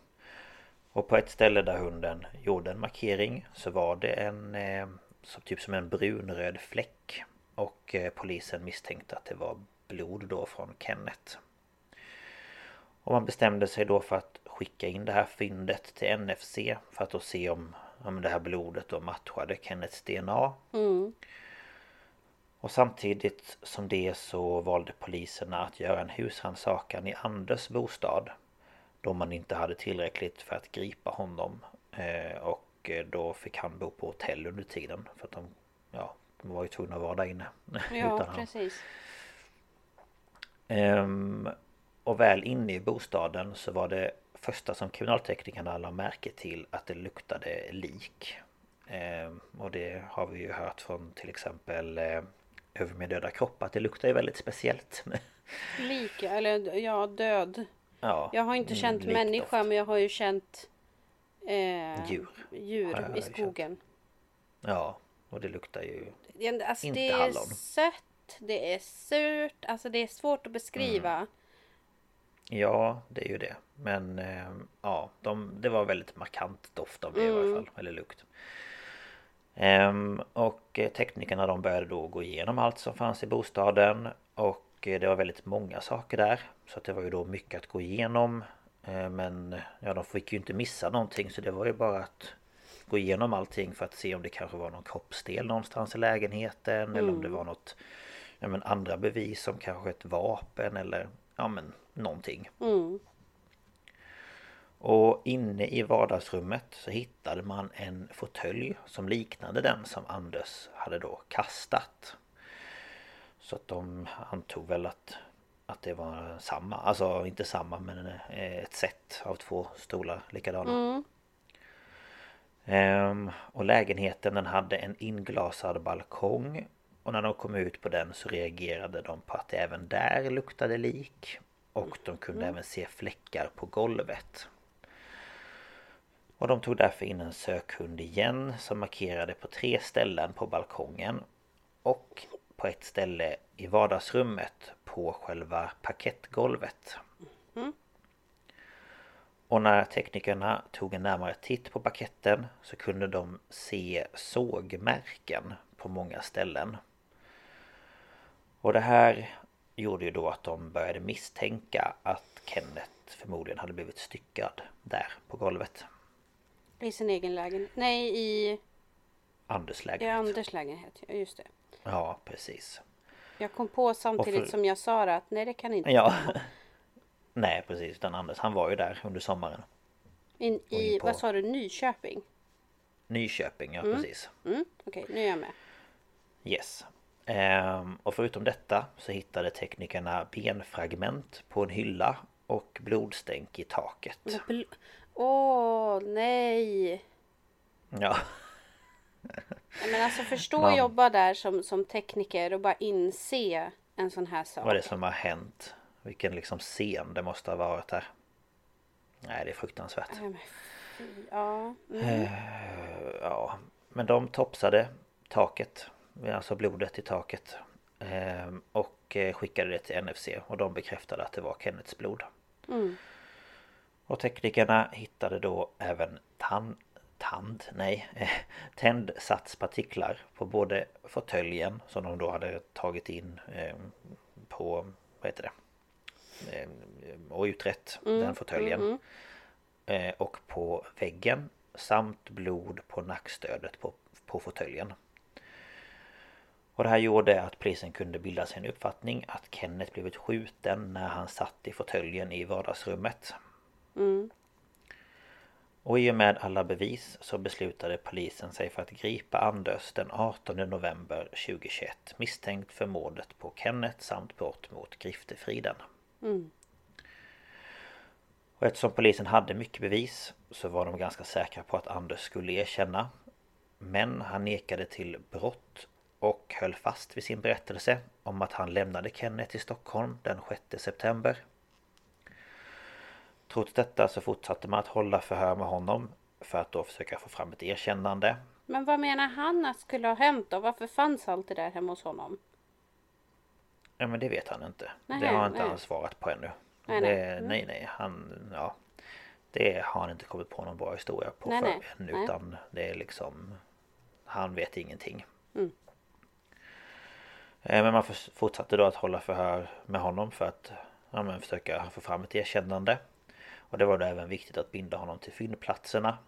Och på ett ställe där hunden gjorde en markering så var det en eh, så typ som en brunröd fläck. Och eh, polisen misstänkte att det var blod då från Kenneth. Och man bestämde sig då för att skicka in det här fyndet till NFC för att då se om, om det här blodet då matchade Kenneths DNA. Mm. Och samtidigt som det så valde poliserna att göra en husrannsakan i Anders bostad. Då man inte hade tillräckligt för att gripa honom. Eh, och eh, då fick han bo på hotell under tiden. För att de, ja, de var ju tvungna att vara där inne. Ja, precis. Ehm, och väl inne i bostaden så var det första som kriminalteknikerna la märke till att det luktade lik. Ehm, och det har vi ju hört från till exempel eh, Över med döda kroppar att det luktar ju väldigt speciellt. Lika, eller ja, död. ja, Jag har inte känt människa men jag har ju känt eh, Djur. djur i känt. skogen. Ja, och det luktar ju Alltså, Inte det är hallon. sött, det är surt, alltså det är svårt att beskriva. Mm. Ja, det är ju det. Men eh, ja, de, det var väldigt markant doft av det i varje fall. Eller lukt. Ehm, och eh, teknikerna de började då gå igenom allt som fanns i bostaden. Och eh, det var väldigt många saker där. Så att det var ju då mycket att gå igenom. Eh, men ja, de fick ju inte missa någonting. Så det var ju bara att gå igenom allting för att se om det kanske var någon kroppsdel någonstans i lägenheten. Eller om det var något ja, men andra bevis som kanske ett vapen eller ja men någonting. Mm. Och inne i vardagsrummet så hittade man en fåtölj som liknade den som Anders hade då kastat. Så att de antog väl att, att det var samma, alltså inte samma men eh, ett set av två stolar likadana. Mm. Ehm, och lägenheten den hade en inglasad balkong Och när de kom ut på den så reagerade de på att det även där luktade lik Och de kunde även se fläckar på golvet Och de tog därför in en sökhund igen som markerade på tre ställen på balkongen och på ett ställe i vardagsrummet på själva parkettgolvet. Och när teknikerna tog en närmare titt på paketten så kunde de se sågmärken på många ställen. Och det här gjorde ju då att de började misstänka att Kenneth förmodligen hade blivit styckad där på golvet. I sin egen lägenhet. Nej, i, Anders i lägenhet. Anders lägenhet. Ja, just det. Ja, precis. Jag kom på samtidigt för- som jag sa det att nej, det kan inte Ja. Nej, precis. Utan Anders, han var ju där under sommaren. In, I, på- vad sa du, Nyköping? Nyköping, ja precis. Mm, Okej, nu är jag med. Yes. Ehm, och förutom detta så hittade teknikerna benfragment på en hylla och blodstänk i taket. Men bl- Åh, nej! Ja, Ja, Men alltså förstå Man- jobba där som, som tekniker och bara inse en sån här sak. vad är det som har hänt? Vilken liksom scen det måste ha varit här. Nej, det är fruktansvärt. Ja. Mm. Eh, Ja, men de topsade taket. Alltså blodet i taket. Ehm, Och eh, skickade det till NFC och de bekräftade att det var Kennets blod. Mm. Och teknikerna hittade då även tand, tand, nej, eh, tändsatspartiklar på både fåtöljen som de då hade tagit in eh, på, vad heter det, eh, och utrett den fåtöljen. Eh, och på väggen samt blod på nackstödet på, på fåtöljen. Och det här gjorde att polisen kunde bilda sig en uppfattning att Kenneth blivit skjuten när han satt i fåtöljen i vardagsrummet. Och i och med alla bevis så beslutade polisen sig för att gripa Anders den 18 november 2021 misstänkt för mordet på Kenneth samt brott mot griftefriden. Och eftersom polisen hade mycket bevis så var de ganska säkra på att Anders skulle erkänna. Men han nekade till brott och höll fast vid sin berättelse om att han lämnade Kenneth i Stockholm den 6 september. Trots detta så fortsatte man att hålla förhör med honom för att då försöka få fram ett erkännande. Men vad menar han att skulle ha hänt då? Varför fanns allt det där hemma hos honom? Ja men det vet han inte. Nej, det har inte nej. han svarat på ännu. Nej, det, nej. Mm. nej nej han ja Det har han inte kommit på någon bra historia på Nej, för nej. än utan det är liksom Han vet ingenting. Mm. Eh, Men man fortsatte då att hålla förhör med honom för att ja, men försöka få fram ett erkännande. Och det var då även viktigt att binda honom till fyndplatserna.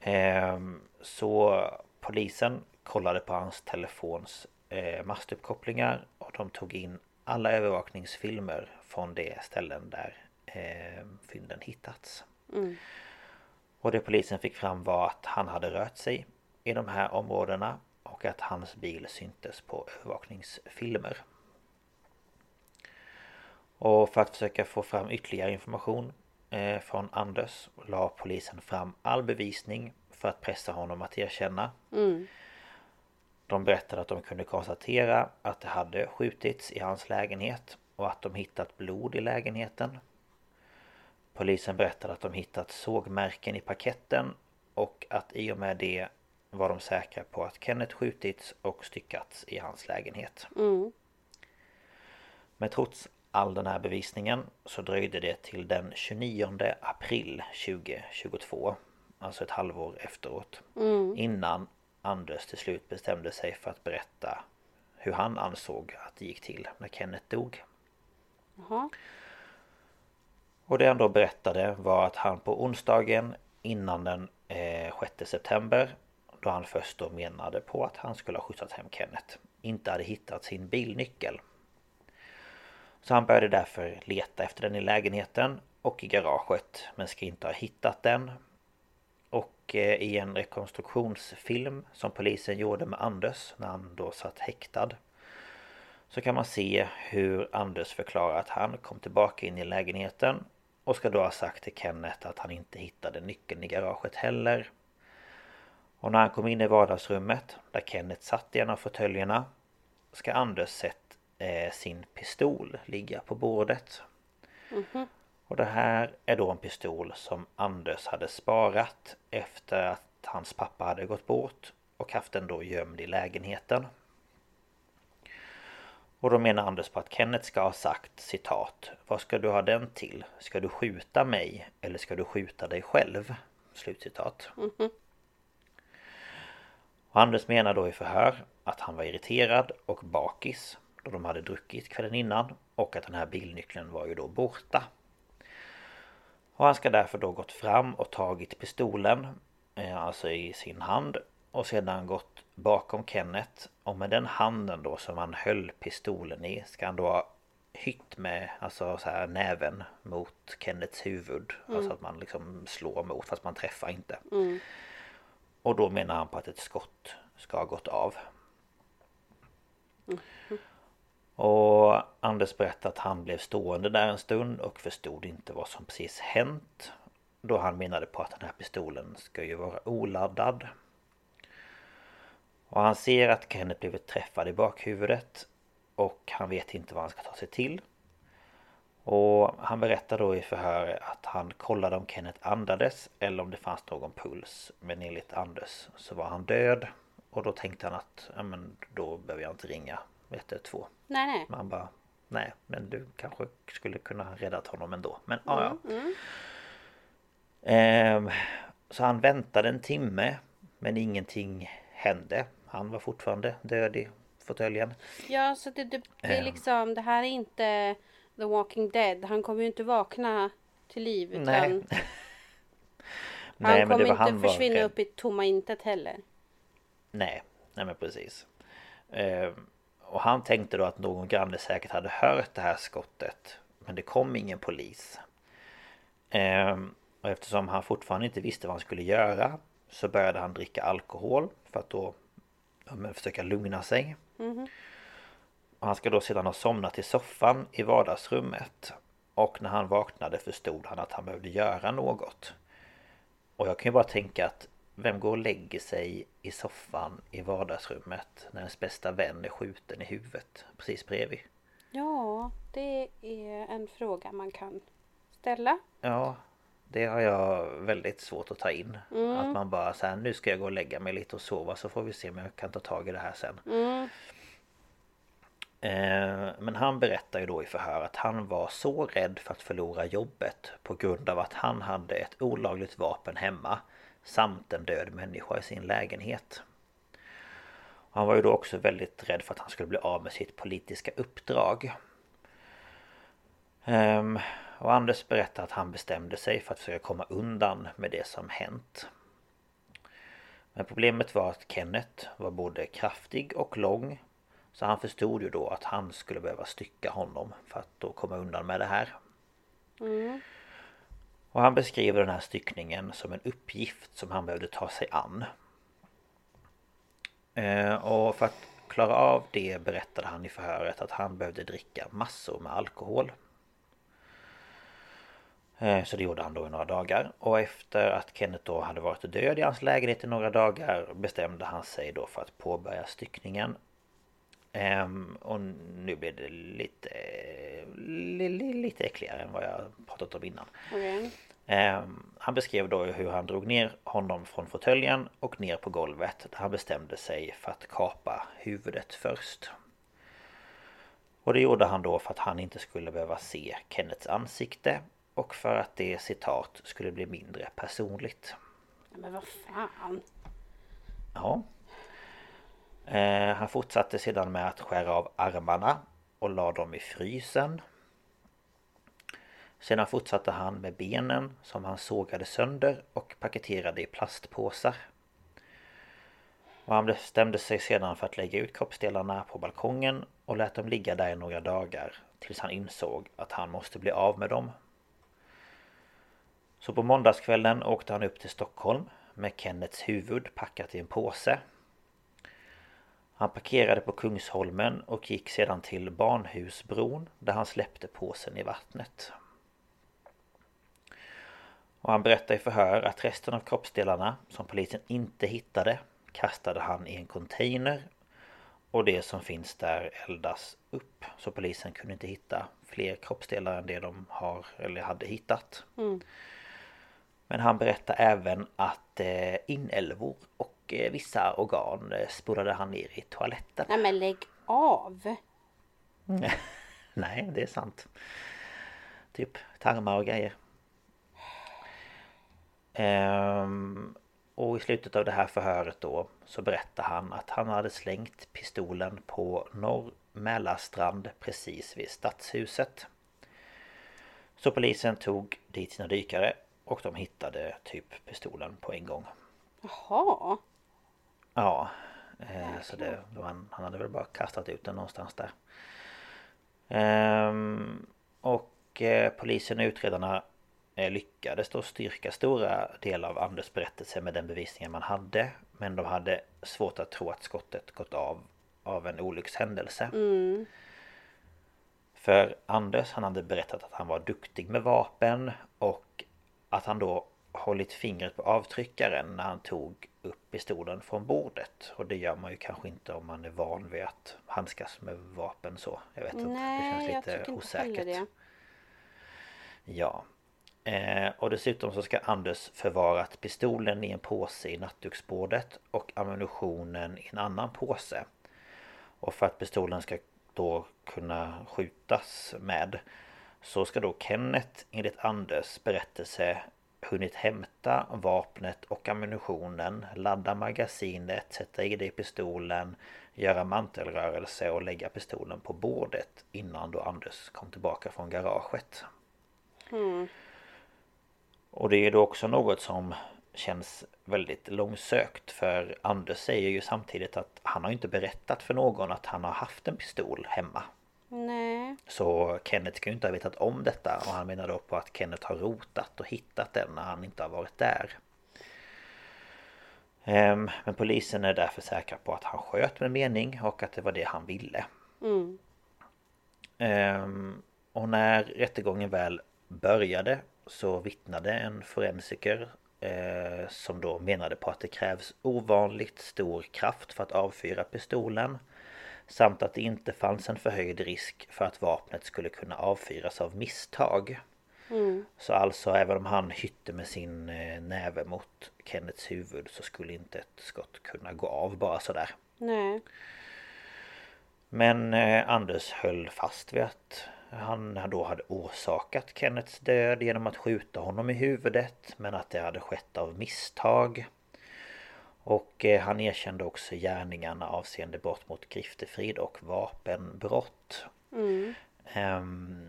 Ehm, Så polisen kollade på hans telefons eh, mastuppkopplingar och de tog in alla övervakningsfilmer från de ställen där eh, fynden hittats. Och det polisen fick fram var att han hade rört sig i de här områdena och att hans bil syntes på övervakningsfilmer. Och för att försöka få fram ytterligare information eh, från Anders la polisen fram all bevisning för att pressa honom att erkänna. De berättade att de kunde konstatera att det hade skjutits i hans lägenhet och att de hittat blod i lägenheten. Polisen berättade att de hittat sågmärken i paketten och att i och med det var de säkra på att Kenneth skjutits och styckats i hans lägenhet. Men trots all den här bevisningen så dröjde det till den 29 april 2022 Alltså ett halvår efteråt Innan Anders till slut bestämde sig för att berätta Hur han ansåg att det gick till när Kenneth dog Jaha. Och det han då berättade var att han på onsdagen innan den eh, 6 september då han först då menade på att han skulle ha skjutsat hem Kenneth Inte hade hittat sin bilnyckel Så han började därför leta efter den i lägenheten och i garaget men ska inte ha hittat den Och eh, i en rekonstruktionsfilm som polisen gjorde med Anders när han då satt häktad så kan man se hur Anders förklarar att han kom tillbaka in i lägenheten och ska då ha sagt till Kenneth att han inte hittade nyckeln i garaget heller. Och när han kom in i vardagsrummet där Kenneth satt i en av fåtöljerna ska Anders sett eh, sin pistol ligga på bordet. Och det här är då en pistol som Anders hade sparat efter att hans pappa hade gått bort och haft den då gömd i lägenheten. Och då menar Anders på att Kenneth ska ha sagt citat Vad ska du ha den till? Ska du skjuta mig eller ska du skjuta dig själv? Slutcitat. Mm -hmm. Anders menar då i förhör att han var irriterad och bakis då de hade druckit kvällen innan och att den här bilnyckeln var ju då borta. Och han ska därför då gått fram och tagit pistolen eh, Alltså i sin hand Och sedan gått bakom Kenneth Och med den handen då som han höll pistolen i Ska han då ha hytt med Alltså så här näven mot Kenneths huvud mm. Alltså att man liksom slår mot fast man träffar inte mm. Och då menar han på att ett skott ska ha gått av mm. Och Anders berättade att han blev stående där en stund och förstod inte vad som precis hänt. Då han menade på att den här pistolen ska ju vara oladdad. Och han ser att Kenneth blivit träffad i bakhuvudet. Och han vet inte vad han ska ta sig till. Och han berättar då i förhör att han kollade om Kenneth andades eller om det fanns någon puls. Men enligt Anders så var han död. Och då tänkte han att ja, men då behöver jag inte ringa 112. Nej nej. Man bara Nej men du kanske skulle kunna räddat honom ändå. Men mm, ja ja. Mm. Ehm, så han väntade en timme Men ingenting hände. Han var fortfarande död i fåtöljen. Ja så det, det, det är ehm. liksom Det här är inte The Walking Dead. Han kommer ju inte vakna till liv utan Nej. Han kommer inte han försvinna upp i tomma intet heller. Nej, nej men precis. Ehm, och han tänkte då att någon granne säkert hade hört det här skottet. Men det kom ingen polis. Ehm, och eftersom han fortfarande inte visste vad han skulle göra så började han dricka alkohol för att då ja, försöka lugna sig. Mm. Och han ska då sedan ha somnat i soffan i vardagsrummet. Och när han vaknade förstod han att han behövde göra något. Och jag kan ju bara tänka att vem går och lägger sig i soffan i vardagsrummet när ens bästa vän är skjuten i huvudet precis bredvid? Ja, det är en fråga man kan ställa. Ja, det har jag väldigt svårt att ta in. Mm. Att man bara så nu ska jag gå och lägga mig lite och sova så får vi se om jag kan ta tag i det här sen. Mm. Eh, men han berättar ju då i förhör att han var så rädd för att förlora jobbet på grund av att han hade ett olagligt vapen hemma samt en död människa i sin lägenhet. Han var ju då också väldigt rädd för att han skulle bli av med sitt politiska uppdrag. Ehm, och Anders berättar att han bestämde sig för att försöka komma undan med det som hänt. Men problemet var att Kenneth var både kraftig och lång. Så han förstod ju då att han skulle behöva stycka honom för att då komma undan med det här. Mm. Och han beskriver den här styckningen som en uppgift som han behövde ta sig an. Eh, och för att klara av det berättade han i förhöret att han behövde dricka massor med alkohol. Eh, så det gjorde han då i några dagar. Och efter att Kenneth då hade varit död i hans lägenhet i några dagar bestämde han sig då för att påbörja styckningen. Ehm, och nu blir det lite, lite äckligare än vad jag pratat om innan. Okay. Ehm, han beskrev då hur han drog ner honom från fåtöljen och ner på golvet där han bestämde sig för att kapa huvudet först. Och det gjorde han då för att han inte skulle behöva se Kennets ansikte och för att det citat skulle bli mindre personligt. Men vad fan? Ja. Eh, han fortsatte sedan med att skära av armarna och la dem i frysen. Sedan fortsatte han med benen som han sågade sönder och paketerade i plastpåsar. Och han bestämde sig sedan för att lägga ut kroppsdelarna på balkongen och lät dem ligga där i några dagar tills han insåg att han måste bli av med dem. Så på måndagskvällen åkte han upp till Stockholm med Kennets huvud packat i en påse han parkerade på Kungsholmen och gick sedan till Barnhusbron där han släppte påsen i vattnet. Och han berättade i förhör att resten av kroppsdelarna som polisen inte hittade kastade han i en container Och det som finns där eldas upp. Så polisen kunde inte hitta fler kroppsdelar än det de har eller hade hittat. Mm. Men han berättar även att eh, inälvor och eh, vissa organ eh, spolade han ner i toaletten. Nej men lägg av! Nej, det är sant. Typ tarmar och grejer. Ehm, och i slutet av det här förhöret då så berättar han att han hade slängt pistolen på Norr Mälarstrand precis vid stadshuset. Så polisen tog dit sina dykare och de hittade typ pistolen på en gång. Jaha. Ja, eh, så det, han hade väl bara kastat ut den någonstans där. Ehm, och eh, polisen och utredarna eh, lyckades då styrka stora delar av Anders berättelse med den bevisningen man hade. Men de hade svårt att tro att skottet gått av av en olyckshändelse. Mm. För Anders han hade berättat att han var duktig med vapen och att han då hållit fingret på avtryckaren när han tog upp pistolen från bordet. Och det gör man ju kanske inte om man är van vid att handskas med vapen så. Jag vet inte, det känns jag lite tycker inte osäkert. heller det. Ja. Eh, och dessutom så ska Anders förvarat pistolen i en påse i nattduksbordet och ammunitionen i en annan påse. Och för att pistolen ska då kunna skjutas med så ska då Kenneth enligt Anders berättelse hunnit hämta vapnet och ammunitionen, ladda magasinet, sätta i det i pistolen, göra mantelrörelse och lägga pistolen på bordet innan då Anders kom tillbaka från garaget. Mm. Och det är då också något som känns väldigt långsökt för Anders säger ju samtidigt att han har inte berättat för någon att han har haft en pistol hemma. Nej. Så Kenneth kan ju inte ha vetat om detta och han menar då på att Kenneth har rotat och hittat den när han inte har varit där. Ehm, Men polisen är därför säkra på att han sköt med mening och att det var det han ville. Mm. Ehm, Och när rättegången väl började så vittnade en forensiker eh, som då menade på att det krävs ovanligt stor kraft för att avfyra pistolen samt att det inte fanns en förhöjd risk för att vapnet skulle kunna avfyras av misstag. Mm. Så alltså även om han hytte med sin eh, näve mot Kennets huvud så skulle inte ett skott kunna gå av bara sådär. Nej. Men eh, Anders höll fast vid att han då hade orsakat Kennets död genom att skjuta honom i huvudet men att det hade skett av misstag. Och eh, han erkände också gärningarna avseende brott mot griftefrid och vapenbrott. Mm. Ehm,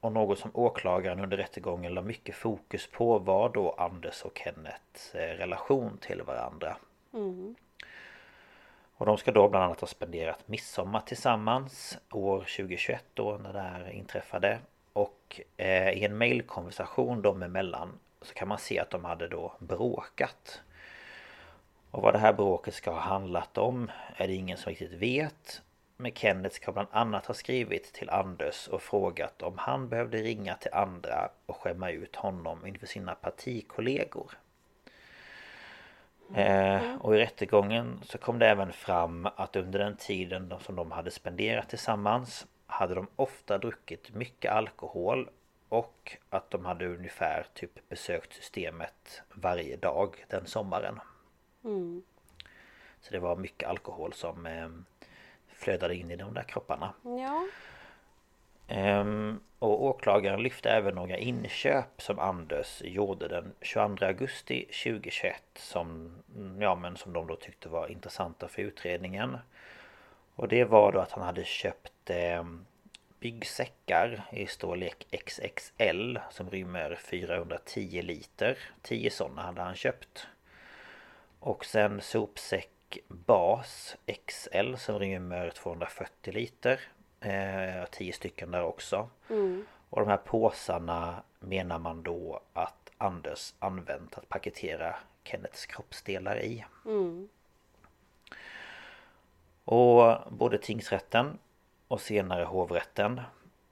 och något som åklagaren under rättegången la mycket fokus på var då Anders och Kennets eh, relation till varandra. Mm. Och de ska då bland annat ha spenderat midsommar tillsammans år 2021 då när det här inträffade. Och eh, i en mailkonversation dem emellan så kan man se att de hade då bråkat. Och vad det här bråket ska ha handlat om är det ingen som riktigt vet. Men Kenneth ska bland annat ha skrivit till Anders och frågat om han behövde ringa till andra och skämma ut honom inför sina partikollegor. Eh, och i rättegången så kom det även fram att under den tiden de- som de hade spenderat tillsammans hade de ofta druckit mycket alkohol och att de hade ungefär typ besökt systemet varje dag den sommaren. Mm. Så det var mycket alkohol som eh, flödade in i de där kropparna. Ja. Ehm, och åklagaren lyfte även några inköp som Anders gjorde den 22 augusti 2021 som, ja, men som de då tyckte var intressanta för utredningen. Och det var då att han hade köpt eh, byggsäckar i storlek XXL som rymmer 410 liter. 10 sådana hade han köpt. Och sen sopsäck bas XL som rymmer 240 liter. Eh, 10 stycken där också. Mm. Och de här påsarna menar man då att Anders använt att paketera Kennets kroppsdelar i. Mm. Och både tingsrätten och senare hovrätten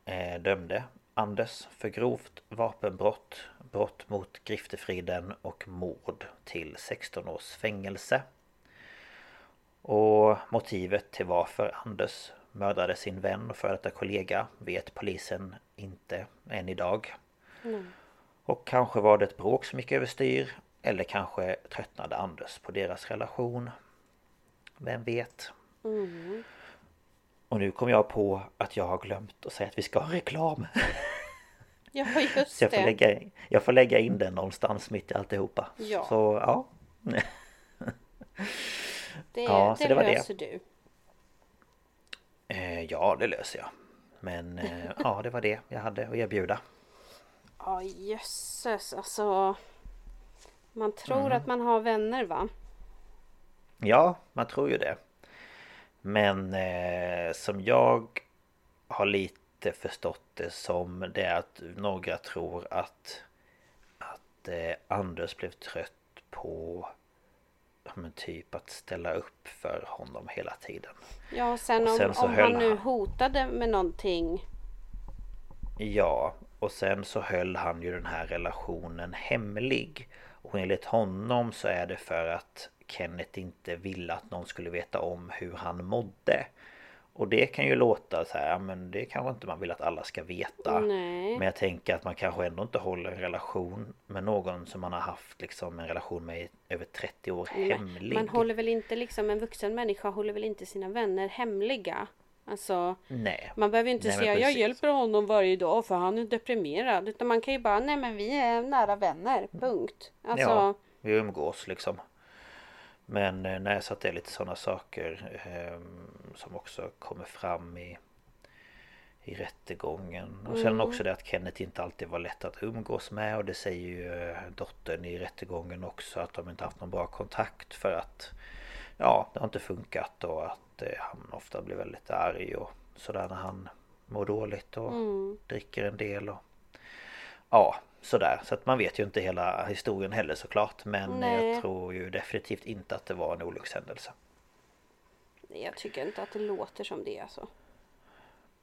eh, dömde Anders för grovt vapenbrott, brott mot griftefriden och mord till 16 års fängelse. Och motivet till varför Anders mördade sin vän och före detta kollega vet polisen inte än idag. Och kanske var det ett bråk som gick överstyr eller kanske tröttnade Anders på deras relation. Vem vet? Och nu kom jag på att jag har glömt att säga att vi ska ha reklam. Ja, just Så jag får, det. lägga, jag får lägga in den någonstans mitt i alltihopa. Ja. Så ja. Det, Ja, så det, det var det. löser du. Eh, ja, det löser jag. Men eh, ja, det var det jag hade att erbjuda. Ja, jösses. Alltså. Man tror Mm. att man har vänner va? Ja, man tror ju det. Men eh, som jag har lite förstått det som det att några tror att att eh, Anders blev trött på ja, men typ att ställa upp för honom hela tiden. Ja, och sen Och om, sen om höll han nu hotade med någonting. Ja, och sen så höll han ju den här relationen hemlig. Och enligt honom så är det för att Kenneth inte ville att någon skulle veta om hur han mådde. Och det kan ju låta så här, men det kanske inte man vill att alla ska veta. Nej. Men jag tänker att man kanske ändå inte håller en relation med någon som man har haft liksom en relation med i över 30 år hemlig. Man håller väl inte liksom, en vuxen människa håller väl inte sina vänner hemliga? Alltså, Nej. man behöver inte Nej, säga jag hjälper honom varje dag för han är deprimerad. Utan man kan ju bara, nej men vi är nära vänner, punkt. Alltså, Ja, vi umgås liksom. Men eh, nej, så att det är lite sådana saker eh, som också kommer fram i i rättegången. Och sen också det att Kenneth inte alltid var lätt att umgås med. Och det säger ju eh, dottern i rättegången också att de inte haft någon bra kontakt för att ja, det har inte funkat. Och att eh, han ofta blir väldigt arg och sådär när han mår dåligt och dricker en del och ja, sådär. Så att man vet ju inte hela historien heller såklart men Nej. jag tror ju definitivt inte att det var en olyckshändelse. jag tycker inte att det låter som det alltså.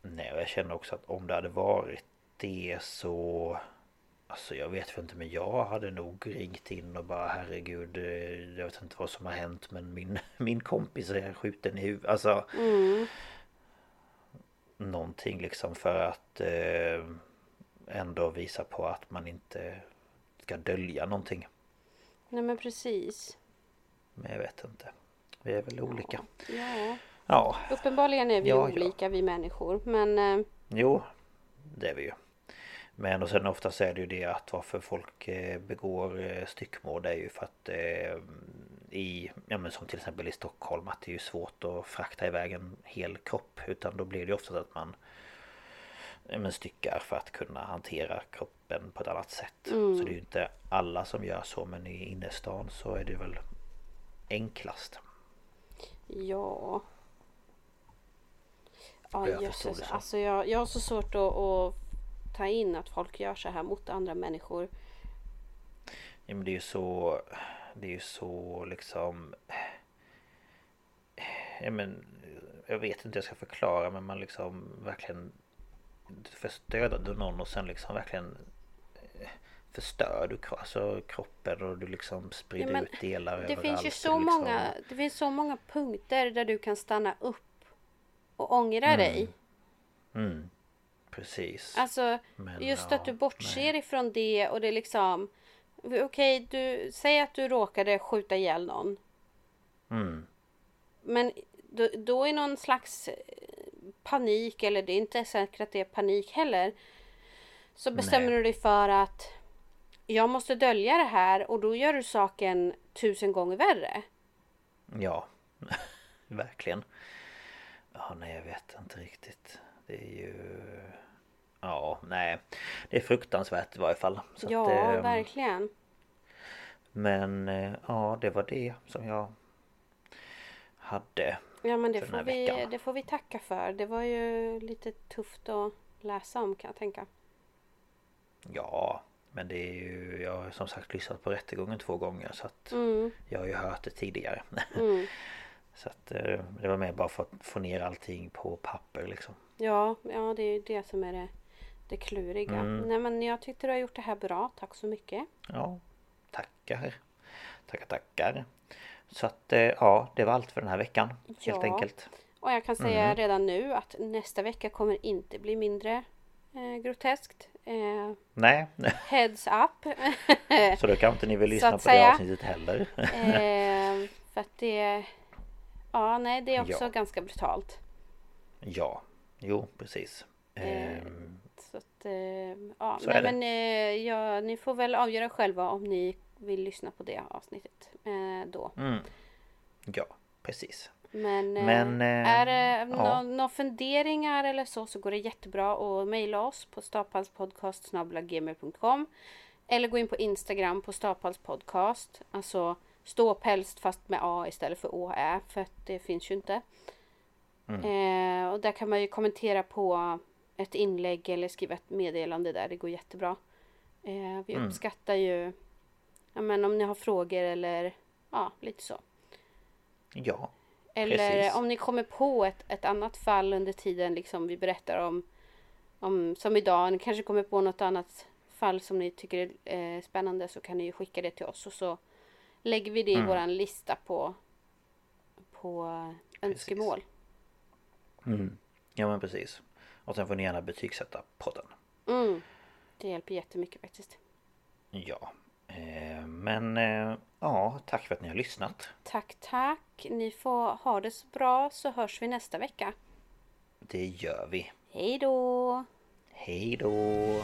Nej, och jag känner också att om det hade varit det så... Alltså jag vet inte men jag hade nog ringt in och bara herregud eh, Jag vet inte vad som har hänt men min, min kompis är skjuten i huvudet. Alltså... Någonting liksom för att eh, ändå visa på att man inte ska dölja någonting. Nej men precis. Men jag vet inte. Vi är väl olika. Ja, Ja, uppenbarligen är vi Ja, ja. olika vi människor. Men eh, Jo, det är vi ju. Men och sen ofta så är det ju det att varför folk eh, begår eh, styckmord är ju för att i, ja men som till exempel i Stockholm att det är ju svårt att frakta iväg en hel kropp utan då blir det ju ofta att man ja, men styckar för att kunna hantera kroppen på ett annat sätt. Så det är ju inte alla som gör så men i innerstan så är det väl enklast. ja. Ja Jag jösses. Alltså jag, jag har så svårt att, att ta in att folk gör så här mot andra människor. Ja men det är ju så Det är ju så liksom Ja men Jag vet inte hur jag ska förklara men man liksom verkligen Förstöder du någon och sen liksom verkligen eh, Förstör du alltså kroppen och du liksom sprider Ja, ut delar Det överallt. finns ju så liksom- många, det finns så många punkter där du kan stanna upp och ångra dig. Mm, precis. Alltså Men, just ja, att du bortser ifrån det och det är liksom Okej, du säger att du råkade skjuta ihjäl någon. Mm, Men då, då är någon slags panik, eller det är inte säkert att det är panik heller. Så bestämmer Nej. du dig för att jag måste dölja det här och då gör du saken tusen gånger värre. ja. Verkligen. Ja nej jag vet inte riktigt. Det är ju Ja nej. Det är fruktansvärt i varje fall. Så att, ja, ehm, verkligen. Men eh, ja, det var det som jag hade. Ja, men det får, vi, veckan. det får vi tacka för. Det var ju lite tufft att läsa om kan jag tänka. Ja, men det är ju... Jag har som sagt lyssnat på rättegången två gånger så att Mm, jag har ju hört det tidigare. mm. så att eh, det var mer bara för att få ner allting på papper liksom. Ja, ja, det är ju det som är det, det kluriga. Mm. Nej, men jag tyckte du har gjort det här bra. Tack så mycket. Ja, tackar. Tackar, tackar. Så att eh, ja, det var allt för den här veckan. Helt Ja. enkelt. Och jag kan säga Mm. redan nu att nästa vecka kommer inte bli mindre eh, groteskt. Eh, Nej, heads up. så då kan inte ni väl lyssna på att det säga. avsnittet heller. eh, för att det... Ja, nej, det är också Ja. ganska brutalt. ja, jo precis. Eh, Ehm, Så att, eh, ja, Så nej, men ja, ni får väl avgöra själva om ni vill lyssna på det avsnittet eh, då. mm. Ja, precis. Men, eh, Men, eh, är det ja. nå- några funderingar eller så så går det jättebra att mejla oss på staphalspodcast.gmail.com Eller gå in på Instagram på staphalspodcast. Alltså ståpälst fast med A istället för Å Ä för att det finns ju inte. Mm. Eh, och där kan man ju kommentera på ett inlägg eller skriva ett meddelande där. Det går jättebra. Eh, vi Mm. uppskattar ju ja, men om ni har frågor eller ja, lite så. Ja, Eller Precis. om ni kommer på ett, ett annat fall under tiden liksom vi berättar om, om som idag. Ni kanske kommer på något annat fall som ni tycker är eh, spännande så kan ni ju skicka det till oss och så lägger vi det i Mm. våran lista på, på önskemål. mm. ja men precis. Och sen får ni gärna betygsätta podden. Mm. Det hjälper jättemycket faktiskt. Ja, men eh, ja, tack för att ni har lyssnat. Tack, tack. Ni får ha det så bra så hörs vi nästa vecka. Det gör vi. Hej då! Hej då!